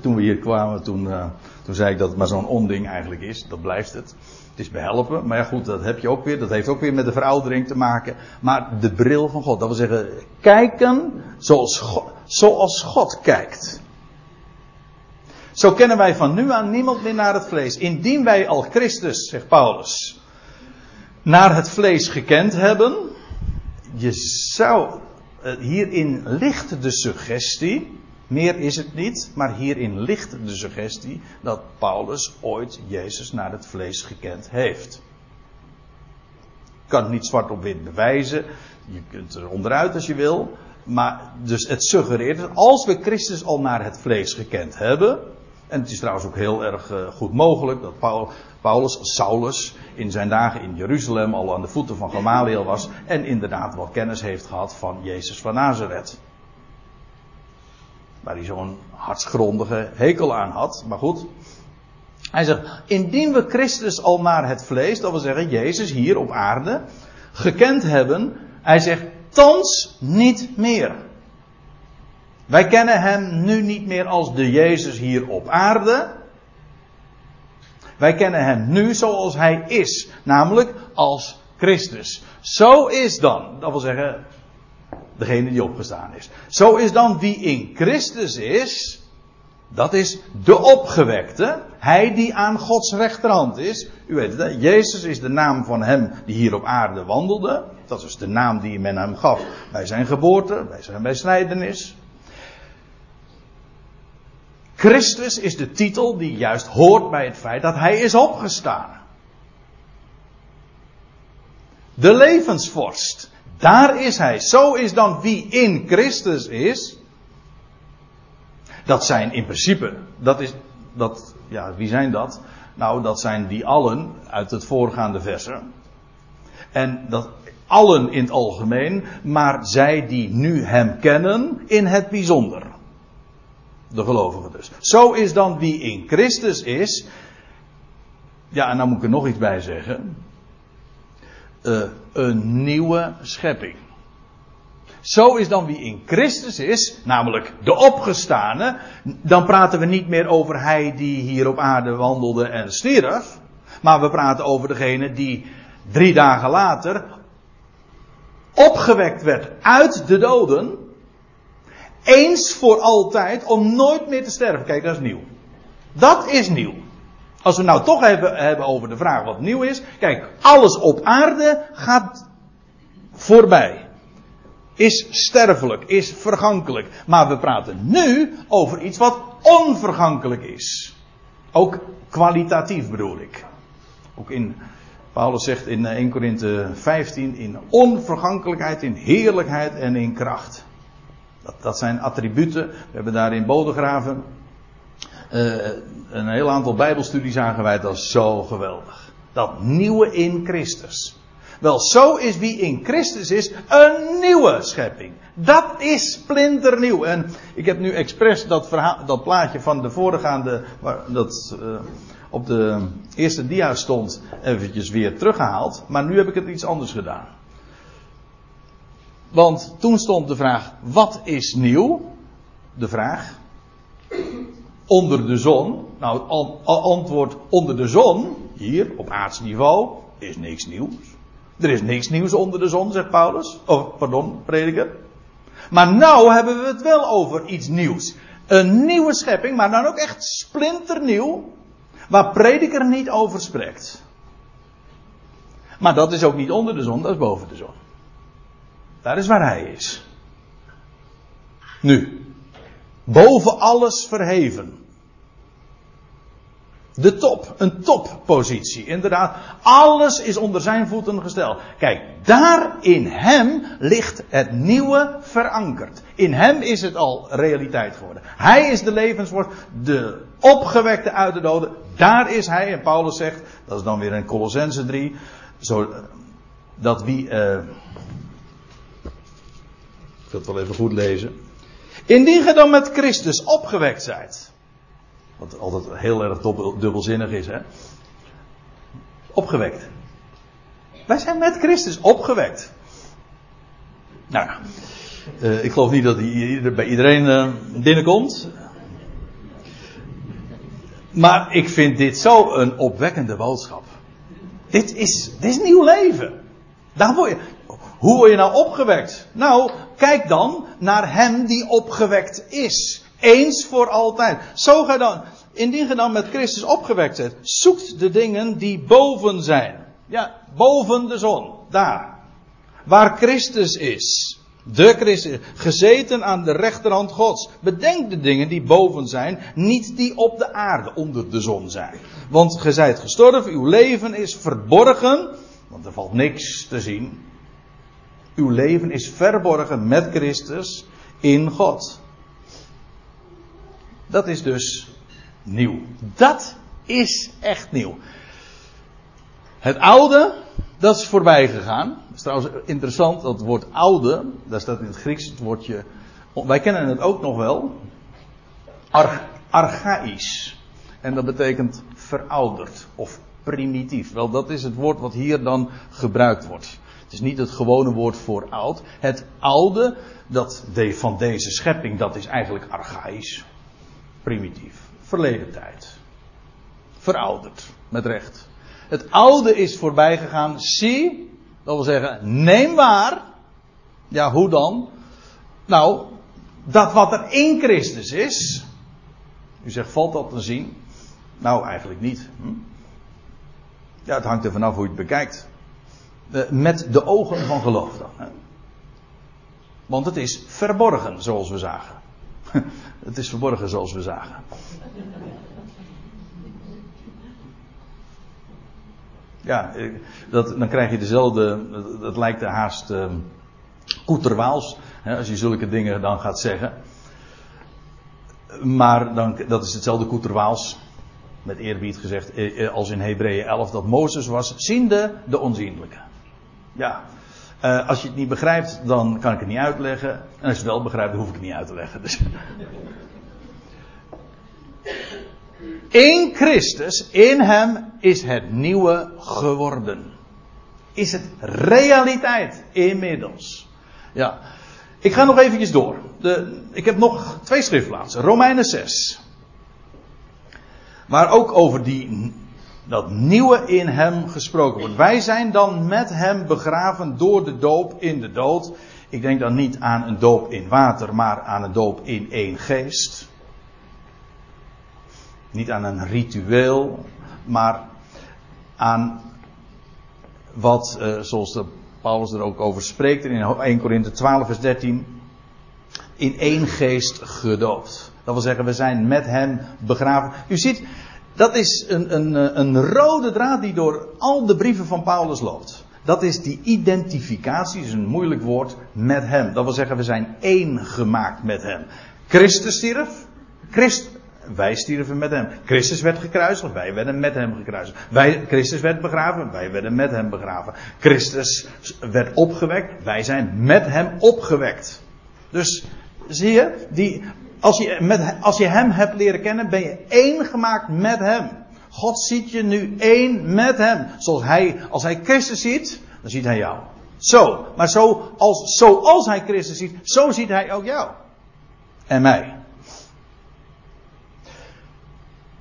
Toen we hier kwamen, toen, uh, toen zei ik dat het maar zo'n onding eigenlijk is. Dat blijft het. Het is behelpen. Maar ja goed, dat heb je ook weer. Dat heeft ook weer met de veroudering te maken. Maar de bril van God. Dat wil zeggen, kijken zoals God, zoals God kijkt. Zo kennen wij van nu aan niemand meer naar het vlees. Indien wij al Christus, zegt Paulus, naar het vlees gekend hebben. Je zou, eh, hierin ligt de suggestie meer is het niet, maar hierin ligt de suggestie dat Paulus ooit Jezus naar het vlees gekend heeft. Ik kan het niet zwart op wit bewijzen, je kunt er onderuit als je wil, maar dus het suggereert dat als we Christus al naar het vlees gekend hebben, en het is trouwens ook heel erg eh, goed mogelijk dat Paulus, Saulus, in zijn dagen in Jeruzalem al aan de voeten van Gamaliel was en inderdaad wel kennis heeft gehad van Jezus van Nazareth. Waar hij zo'n hartsgrondige hekel aan had. Maar goed. Hij zegt, indien we Christus al naar het vlees, dat wil zeggen Jezus hier op aarde, gekend hebben. Hij zegt, thans niet meer. Wij kennen hem nu niet meer als de Jezus hier op aarde. Wij kennen hem nu zoals hij is, namelijk als Christus. Zo is dan, dat wil zeggen, degene die opgestaan is. Zo is dan wie in Christus is, dat is de opgewekte, hij die aan Gods rechterhand is. U weet het? Jezus is de naam van hem die hier op aarde wandelde. Dat is de naam die men hem gaf bij zijn geboorte, bij zijn besnijdenis. Christus is de titel die juist hoort bij het feit dat hij is opgestaan. De levensvorst. Daar is hij. Zo is dan wie in Christus is. Dat zijn in principe, dat is, dat, ja, wie zijn dat? Nou, dat zijn die allen uit het voorgaande versen. En dat allen in het algemeen, maar zij die nu hem kennen in het bijzonder. De gelovigen dus. Zo is dan wie in Christus is. Ja, en dan moet ik er nog iets bij zeggen uh, een nieuwe schepping. Zo is dan wie in Christus is, namelijk de opgestane, dan praten we niet meer over hij die hier op aarde wandelde en stierf, maar we praten over degene die drie dagen later opgewekt werd uit de doden, eens voor altijd, om nooit meer te sterven. Kijk, dat is nieuw. Dat is nieuw. Als we nou toch hebben, hebben over de vraag wat nieuw is. Kijk, alles op aarde gaat voorbij. Is sterfelijk, is vergankelijk. Maar we praten nu over iets wat onvergankelijk is. Ook kwalitatief bedoel ik. Ook in, Paulus zegt in 1 Korinthe 15, in onvergankelijkheid, in heerlijkheid en in kracht. Dat, dat zijn attributen. We hebben daar in Bodegraven een heel aantal Bijbelstudies aangeweid. Dat zo geweldig. Dat nieuwe in Christus. Wel, zo is wie in Christus is een nieuwe schepping. Dat is splinternieuw. En ik heb nu expres dat, dat plaatje van de voorgaande, dat uh, op de eerste dia stond, eventjes weer teruggehaald. Maar nu heb ik het iets anders gedaan. Want toen stond de vraag, wat is nieuw? De vraag onder de zon. Nou, het antwoord onder de zon, hier op aardsniveau, is niks nieuws. Er is niks nieuws onder de zon, zegt Paulus. Of, pardon, prediker. Maar nou hebben we het wel over iets nieuws. Een nieuwe schepping, maar dan ook echt splinternieuw. Waar prediker niet over spreekt. Maar dat is ook niet onder de zon, dat is boven de zon. Daar is waar hij is. Nu, Boven alles verheven. De top, een toppositie, inderdaad. Alles is onder zijn voeten gesteld. Kijk, daar in hem ligt het nieuwe verankerd. In hem is het al realiteit geworden. Hij is de levenswoord, de opgewekte uit de doden. Daar is hij, en Paulus zegt, dat is dan weer in Colossense 3, zo, dat wie, uh, ik zal het wel even goed lezen. Indien ge dan met Christus opgewekt zijt. Wat altijd heel erg dubbelzinnig is, hè? Opgewekt. Wij zijn met Christus opgewekt. Nou, uh, ik geloof niet dat hij bij iedereen uh, binnenkomt. Maar ik vind dit zo een opwekkende boodschap. Dit is, dit is nieuw leven. Daar word je, hoe word je nou opgewekt? Nou, kijk dan naar hem die opgewekt is. Eens voor altijd. Zo ga dan, indien je dan met Christus opgewekt bent, zoekt de dingen die boven zijn. Ja, boven de zon. Daar. Waar Christus is. De Christus, gezeten aan de rechterhand Gods. Bedenk de dingen die boven zijn, niet die op de aarde onder de zon zijn. Want ge zijt gestorven, uw leven is verborgen, want er valt niks te zien. Uw leven is verborgen met Christus in God. Dat is dus nieuw. Dat is echt nieuw. Het oude, dat is voorbij gegaan. Dat is trouwens interessant, dat woord oude, daar staat in het Grieks het woordje. Wij kennen het ook nog wel. Arch, archaïs. En dat betekent verouderd of primitief. Wel, dat is het woord wat hier dan gebruikt wordt. Het is niet het gewone woord voor oud. Het oude dat van deze schepping, dat is eigenlijk archaïs. Primitief. Verleden tijd. Verouderd. Met recht. Het oude is voorbij gegaan. Zie, dat wil zeggen, neem waar. Ja, hoe dan? Nou, dat wat er in Christus is. U zegt, valt dat te zien? Nou, eigenlijk niet. Hm? Ja, het hangt er vanaf hoe je het bekijkt. Eh, met de ogen van geloof dan. Want het is verborgen, zoals we zagen. het is verborgen, zoals we zagen. Ja, eh, dat, dan krijg je dezelfde, dat lijkt de haast uh, koeterwaals, hè, als je zulke dingen dan gaat zeggen. Maar dan, dat is hetzelfde koeterwaals, met eerbied gezegd, eh, als in Hebreeën 11, dat Mozes was, ziende de onzienlijke. Ja, uh, als je het niet begrijpt, dan kan ik het niet uitleggen. En als je het wel begrijpt, dan hoef ik het niet uit te leggen. Dus. In Christus, in Hem, is het nieuwe geworden. Is het realiteit inmiddels. Ja. Ik ga nog eventjes door. De, ik heb nog twee schriftplaatsen. Romeinen 6. Waar ook over die, dat nieuwe in hem gesproken wordt. Wij zijn dan met hem begraven door de doop in de dood. Ik denk dan niet aan een doop in water, maar aan een doop in één geest. Niet aan een ritueel, maar aan wat, uh, zoals de Paulus er ook over spreekt in 1 Korinthe 12, vers 13, in één geest gedoopt. Dat wil zeggen, we zijn met hem begraven. U ziet, dat is een, een, eh, een rode draad die door al de brieven van Paulus loopt. Dat is die identificatie, is een moeilijk woord, met hem. Dat wil zeggen, we zijn één gemaakt met hem. Christus stierf. Christ, wij stierven met hem. Christus werd gekruisigd, wij werden met hem gekruisigd. Wij, Christus werd begraven, wij werden met hem begraven. Christus werd opgewekt, wij zijn met hem opgewekt. Dus zie je, die, als, je met, als je hem hebt leren kennen, ben je één gemaakt met hem. God ziet je nu één met hem. Zoals hij, als hij Christus ziet, dan ziet hij jou. Zo, maar zo als, zoals hij Christus ziet, zo ziet hij ook jou. En mij.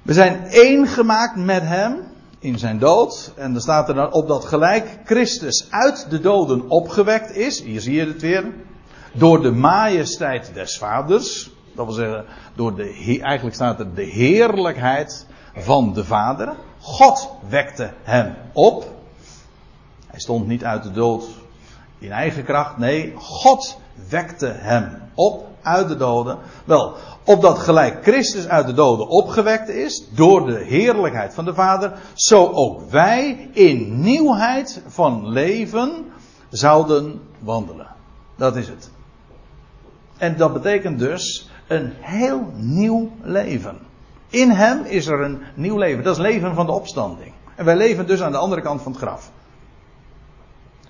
We zijn één gemaakt met hem in zijn dood. En dan staat er dan op dat gelijk Christus uit de doden opgewekt is. Hier zie je het weer. Door de majesteit des vaders. Dat wil zeggen, door de, eigenlijk staat er de heerlijkheid van de vader. God wekte hem op. Hij stond niet uit de dood in eigen kracht. Nee, God wekte hem op uit de doden. Wel, opdat gelijk Christus uit de doden opgewekt is door de heerlijkheid van de Vader, zo ook wij in nieuwheid van leven zouden wandelen. Dat is het. En dat betekent dus een heel nieuw leven. In hem is er een nieuw leven. Dat is leven van de opstanding. En wij leven dus aan de andere kant van het graf.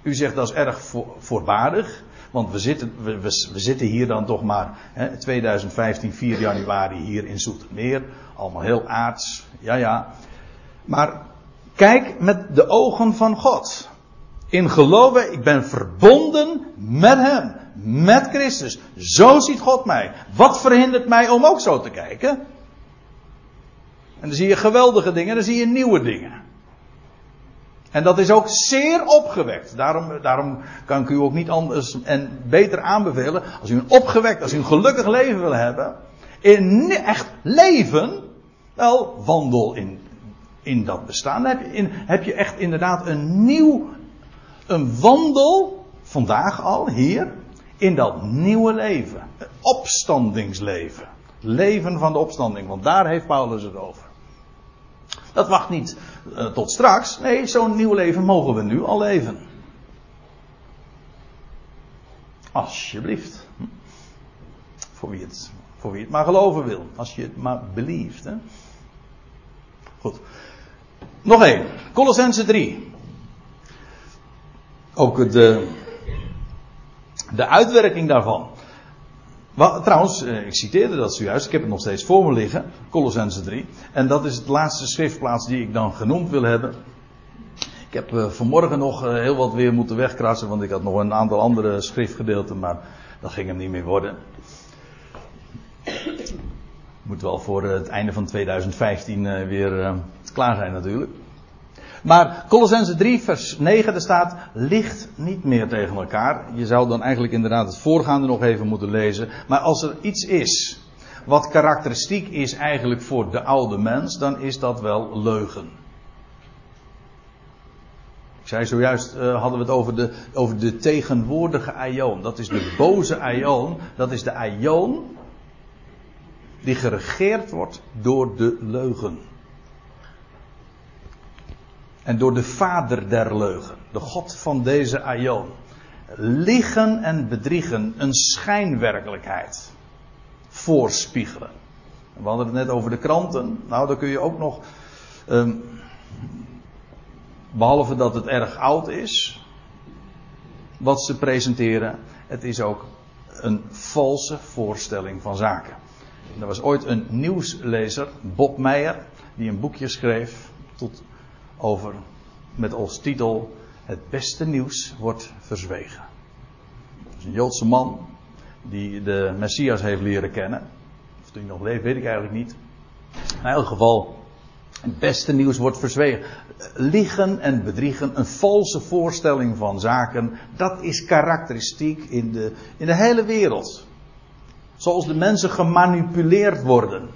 U zegt dat is erg voorbaardig. Want we zitten, we, we, we zitten hier dan toch maar hè, 2015, 4 januari hier in Zoetermeer. Allemaal heel aards. Ja, ja. Maar kijk met de ogen van God. In geloven, ik ben verbonden met Hem. Met Christus. Zo ziet God mij. Wat verhindert mij om ook zo te kijken? En dan zie je geweldige dingen en dan zie je nieuwe dingen. En dat is ook zeer opgewekt. Daarom, daarom kan ik u ook niet anders en beter aanbevelen. Als u een opgewekt, als u een gelukkig leven wil hebben. In echt leven. Wel, wandel in, in dat bestaan. Dan heb je, in, heb je echt inderdaad een nieuw. Een wandel. Vandaag al, hier. In dat nieuwe leven. Opstandingsleven. Leven van de opstanding. Want daar heeft Paulus het over. Dat wacht niet uh, tot straks. Nee, zo'n nieuw leven mogen we nu al leven. Alsjeblieft. Voor wie het, voor wie het maar geloven wil. Als je het maar belieft. Goed. Nog één. Colossense 3. Ook de, de uitwerking daarvan. Trouwens, eh, ik citeerde dat zojuist, ik heb het nog steeds voor me liggen, Colossense 3. En dat is het laatste schriftplaats die ik dan genoemd wil hebben. Ik heb uh, vanmorgen nog uh, heel wat weer moeten wegkrassen, want ik had nog een aantal andere schriftgedeelten, maar dat ging hem niet meer worden. Moet wel voor het einde van 2015 weer klaar zijn natuurlijk. Maar Colossense 3 vers 9, daar staat, licht niet meer tegen elkaar. Je zou dan eigenlijk inderdaad het voorgaande nog even moeten lezen. Maar als er iets is wat karakteristiek is eigenlijk voor de oude mens, dan is dat wel leugen. Ik zei zojuist, uh, hadden we het over de, over de tegenwoordige aion. Dat is de boze aion. Dat is de aion die geregeerd wordt door de leugen. En door de vader der leugen, de God van deze aion. Liegen en bedriegen een schijnwerkelijkheid voorspiegelen. We hadden het net over de kranten. Nou, dan kun je ook nog. Um, behalve dat het erg oud is. Wat ze presenteren. Het is ook een valse voorstelling van zaken. Er was ooit een nieuwslezer, Bob Meijer, die een boekje schreef. Tot over met als titel Het beste nieuws wordt verzwegen. Dat is een Joodse man die de Messias heeft leren kennen. Of hij nog leeft, weet ik eigenlijk niet. In elk geval, het beste nieuws wordt verzwegen. Liegen en bedriegen, een valse voorstelling van zaken, dat is karakteristiek in de, in de hele wereld. Zoals de mensen gemanipuleerd worden.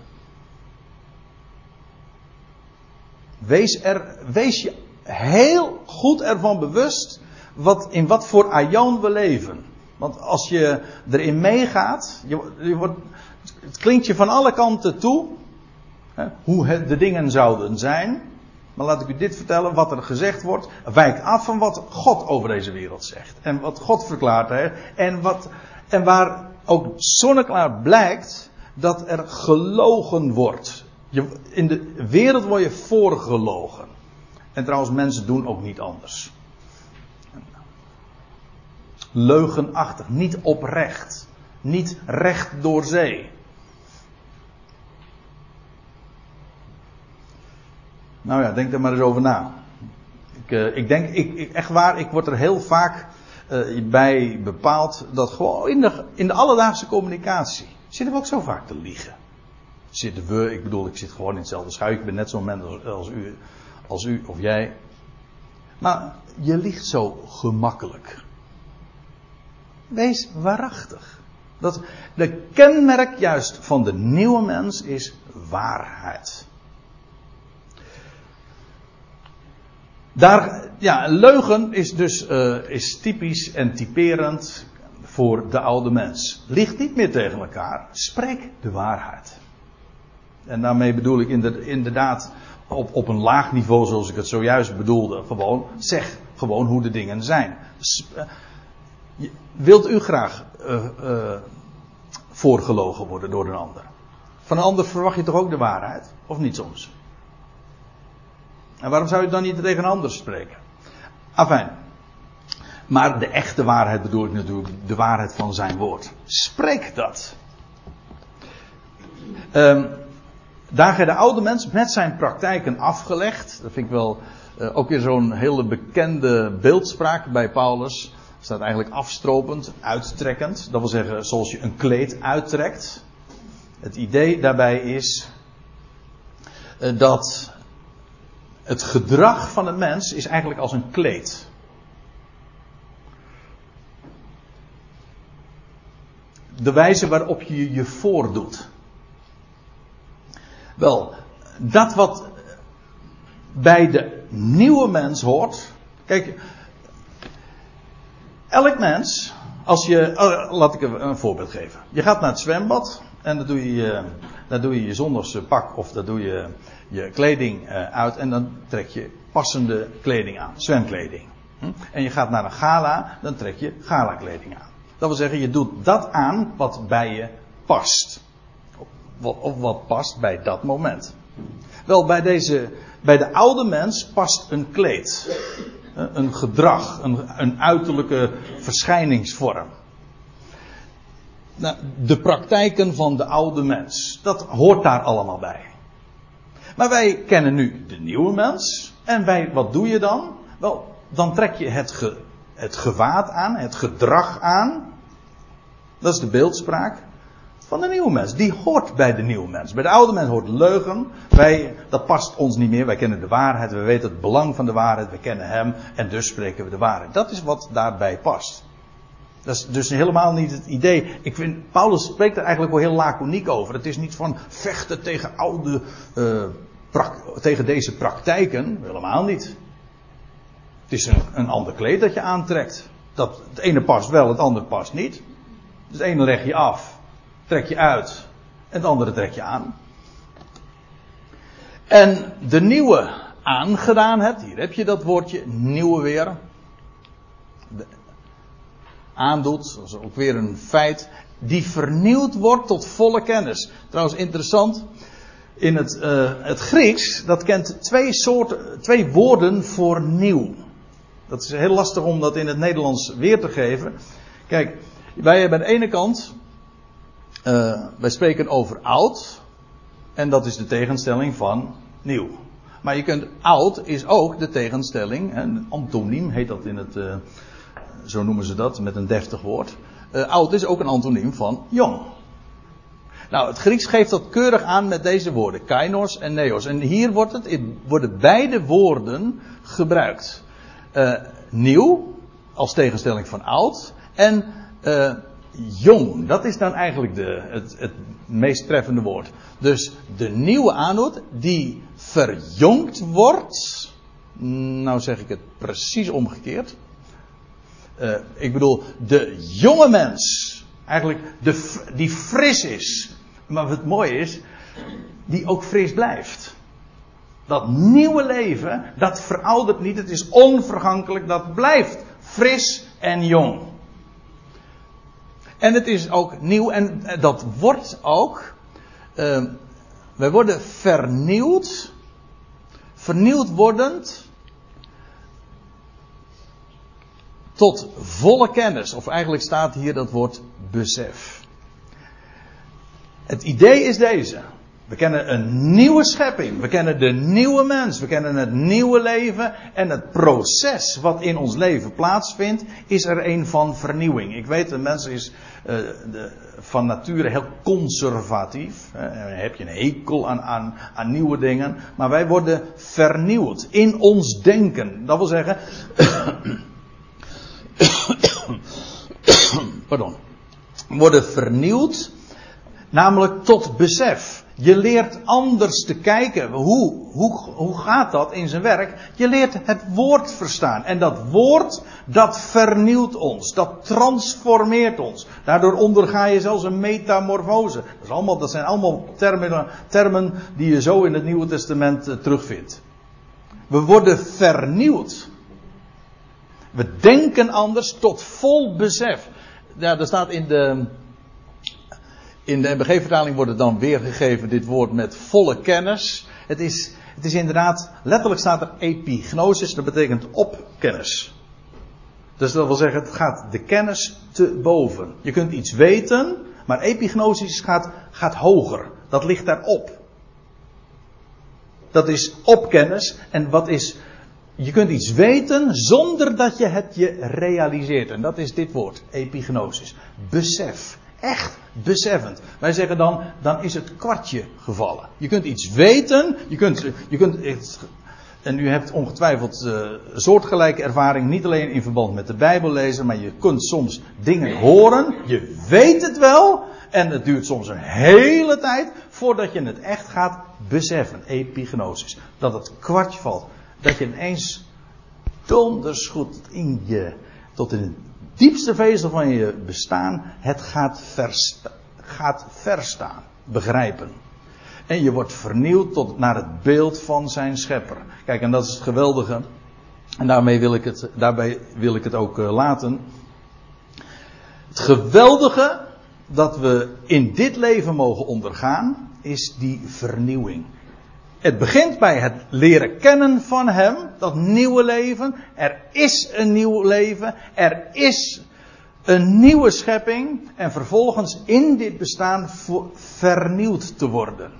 Wees, er, wees je heel goed ervan bewust wat, in wat voor aion we leven. Want als je erin meegaat, je, wordt, het klinkt je van alle kanten toe hè, hoe de dingen zouden zijn. Maar laat ik u dit vertellen, wat er gezegd wordt, wijkt af van wat God over deze wereld zegt. En wat God verklaart. En, wat, en waar ook zonneklaar blijkt dat er gelogen wordt. Je, in de wereld word je voorgelogen. En trouwens, mensen doen ook niet anders. Leugenachtig, niet oprecht. Niet recht door zee. Nou ja, denk er maar eens over na. Ik, uh, ik denk, ik, ik, echt waar, ik word er heel vaak uh, bij bepaald dat gewoon in de, in de alledaagse communicatie zitten we ook zo vaak te liegen zitten we, ik bedoel, ik zit gewoon in hetzelfde schuitje. Ik ben net zo'n mens als, u, als u of jij. Maar je ligt zo gemakkelijk. Wees waarachtig. Dat, de kenmerk juist van de nieuwe mens is waarheid. Daar, ja, leugen is dus uh, is typisch en typerend voor de oude mens. Ligt niet meer tegen elkaar. Spreek de waarheid. En daarmee bedoel ik inderdaad op, op een laag niveau, zoals ik het zojuist bedoelde. Gewoon, zeg gewoon hoe de dingen zijn. Eh, wilt u graag uh, uh, voorgelogen worden door een ander? Van een ander verwacht je toch ook de waarheid? Of niet soms? En waarom zou je dan niet tegen een ander spreken? Afijn. Maar de echte waarheid bedoel ik natuurlijk de waarheid van zijn woord. Spreek dat. Um, daar gij de oude mens met zijn praktijken afgelegd. Dat vind ik wel uh, ook weer zo'n hele bekende beeldspraak bij Paulus. staat eigenlijk afstropend, uittrekkend. Dat wil zeggen, zoals je een kleed uittrekt. Het idee daarbij is. eh, dat het gedrag van een mens is eigenlijk als een kleed. De wijze waarop je je voordoet. Wel, dat wat bij de nieuwe mens hoort. Kijk, elk mens, als je. Oh, laat ik een voorbeeld geven. Je gaat naar het zwembad en dan doe je, dan doe je je zondagse pak of dan doe je je kleding eh, uit en dan trek je passende kleding aan, zwemkleding. Hm? En je gaat naar een gala, dan trek je gala kleding aan. Dat wil zeggen, je doet dat aan wat bij je past. Of wat past bij dat moment. Wel, bij, deze, bij de oude mens past een kleed. Een gedrag, een, een uiterlijke verschijningsvorm. Nou, de praktijken van de oude mens, dat hoort daar allemaal bij. Maar wij kennen nu de nieuwe mens. En wij, wat doe je dan? Wel, dan trek je het, het gewaad aan, het gedrag aan. Dat is de beeldspraak van de nieuwe mens. Die hoort bij de nieuwe mens. Bij de oude mens hoort leugen. Wij, dat past ons niet meer. Wij kennen de waarheid. We weten het belang van de waarheid. We kennen hem. En dus spreken we de waarheid. Dat is wat daarbij past. Dat is dus helemaal niet het idee. Ik vind, Paulus spreekt er eigenlijk wel heel laconiek over. Het is niet van vechten tegen oude, uh, tegen deze praktijken. Helemaal niet. Het is een, een ander kleed dat je aantrekt. Dat, het ene past wel, het andere past niet. Dus het ene leg je af, trek je uit. En het andere trek je aan. En de nieuwe aangedaan hebt, hier heb je dat woordje nieuwe weer. Aandoet, dat is ook weer een feit, die vernieuwd wordt tot volle kennis. Trouwens interessant, in het, uh, het Grieks, dat kent twee, soorten, twee woorden voor nieuw. Dat is heel lastig om dat in het Nederlands weer te geven. Kijk, wij hebben aan de ene kant, uh, wij spreken over oud, en dat is de tegenstelling van nieuw. Maar je kunt oud is ook de tegenstelling, een antoniem heet dat in het, uh, zo noemen ze dat met een deftig woord. Uh, oud is ook een antoniem van jong. Nou, het Grieks geeft dat keurig aan met deze woorden, kainos en neos. En hier wordt het, worden beide woorden gebruikt. Nieuw, als tegenstelling van oud, en jong. Dat is dan eigenlijk de, het, het meest treffende woord. Dus de nieuwe aanhoed die verjongd wordt. Nou zeg ik het precies omgekeerd. Uh, ik bedoel, de jonge mens. Eigenlijk de, die fris is. Maar wat mooi is, die ook fris blijft. Dat nieuwe leven, dat veroudert niet, het is onvergankelijk, dat blijft fris en jong. En het is ook nieuw en dat wordt ook. Uh, wij worden vernieuwd. Vernieuwd wordend. Tot volle kennis. Of eigenlijk staat hier dat woord besef. Het idee is deze. We kennen een nieuwe schepping. We kennen de nieuwe mens. We kennen het nieuwe leven. En het proces wat in ons leven plaatsvindt, is er een van vernieuwing. Ik weet, de mens is uh, de, van nature heel conservatief. Uh, heb je een hekel aan, aan, aan nieuwe dingen. Maar wij worden vernieuwd in ons denken. Dat wil zeggen. pardon. Worden vernieuwd Namelijk tot besef. Je leert anders te kijken. Hoe, hoe, hoe gaat dat in zijn werk? Je leert het woord verstaan. En dat woord, dat vernieuwt ons. Dat transformeert ons. Daardoor onderga je zelfs een metamorfose. Dat, is allemaal, dat zijn allemaal termen, termen die je zo in het Nieuwe Testament uh, terugvindt. We worden vernieuwd. We denken anders tot vol besef. Ja, er staat in de, in de MBG-vertaling wordt het dan weergegeven, dit woord met volle kennis. Het is, het is inderdaad, letterlijk staat er epignosis, dat betekent op kennis. Dus dat wil zeggen, het gaat de kennis te boven. Je kunt iets weten, maar epignosis gaat, gaat hoger. Dat ligt daarop. Dat is op kennis. En wat is. Je kunt iets weten zonder dat je het je realiseert. En dat is dit woord, epignosis. Besef echt beseffend. Wij zeggen dan, dan is het kwartje gevallen. Je kunt iets weten, je kunt, je kunt en u hebt ongetwijfeld uh, soortgelijke ervaring, niet alleen in verband met de Bijbel lezen, maar je kunt soms dingen horen, je weet het wel, en het duurt soms een hele tijd voordat je het echt gaat beseffen, epignosis. Dat het kwartje valt, dat je ineens donders goed in je, tot in diepste vezel van je bestaan, het gaat, gaat verstaan, begrijpen. En je wordt vernieuwd tot naar het beeld van zijn schepper. Kijk, en dat is het geweldige. En daarmee wil ik het, daarbij wil ik het ook uh, laten. Het geweldige dat we in dit leven mogen ondergaan, is die vernieuwing. Het begint bij het leren kennen van Hem, dat nieuwe leven. Er is een nieuw leven, er is een nieuwe schepping en vervolgens in dit bestaan vernieuwd te worden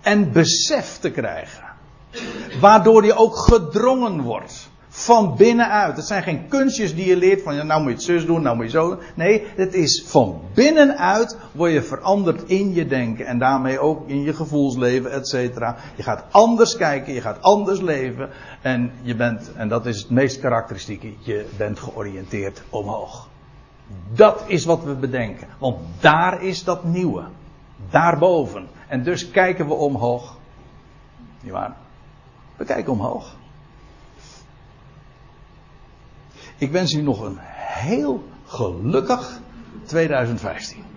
en besef te krijgen. Waardoor je ook gedrongen wordt. Van binnenuit. Het zijn geen kunstjes die je leert van nou moet je het zus doen, nou moet je zo. Nee, het is van binnenuit word je veranderd in je denken. En daarmee ook in je gevoelsleven, et cetera. Je gaat anders kijken, je gaat anders leven. En je bent, en dat is het meest karakteristieke, je bent georiënteerd omhoog. Dat is wat we bedenken. Want daar is dat nieuwe. Daarboven. En dus kijken we omhoog. Niet waar? We kijken omhoog. Ik wens u nog een heel gelukkig 2015.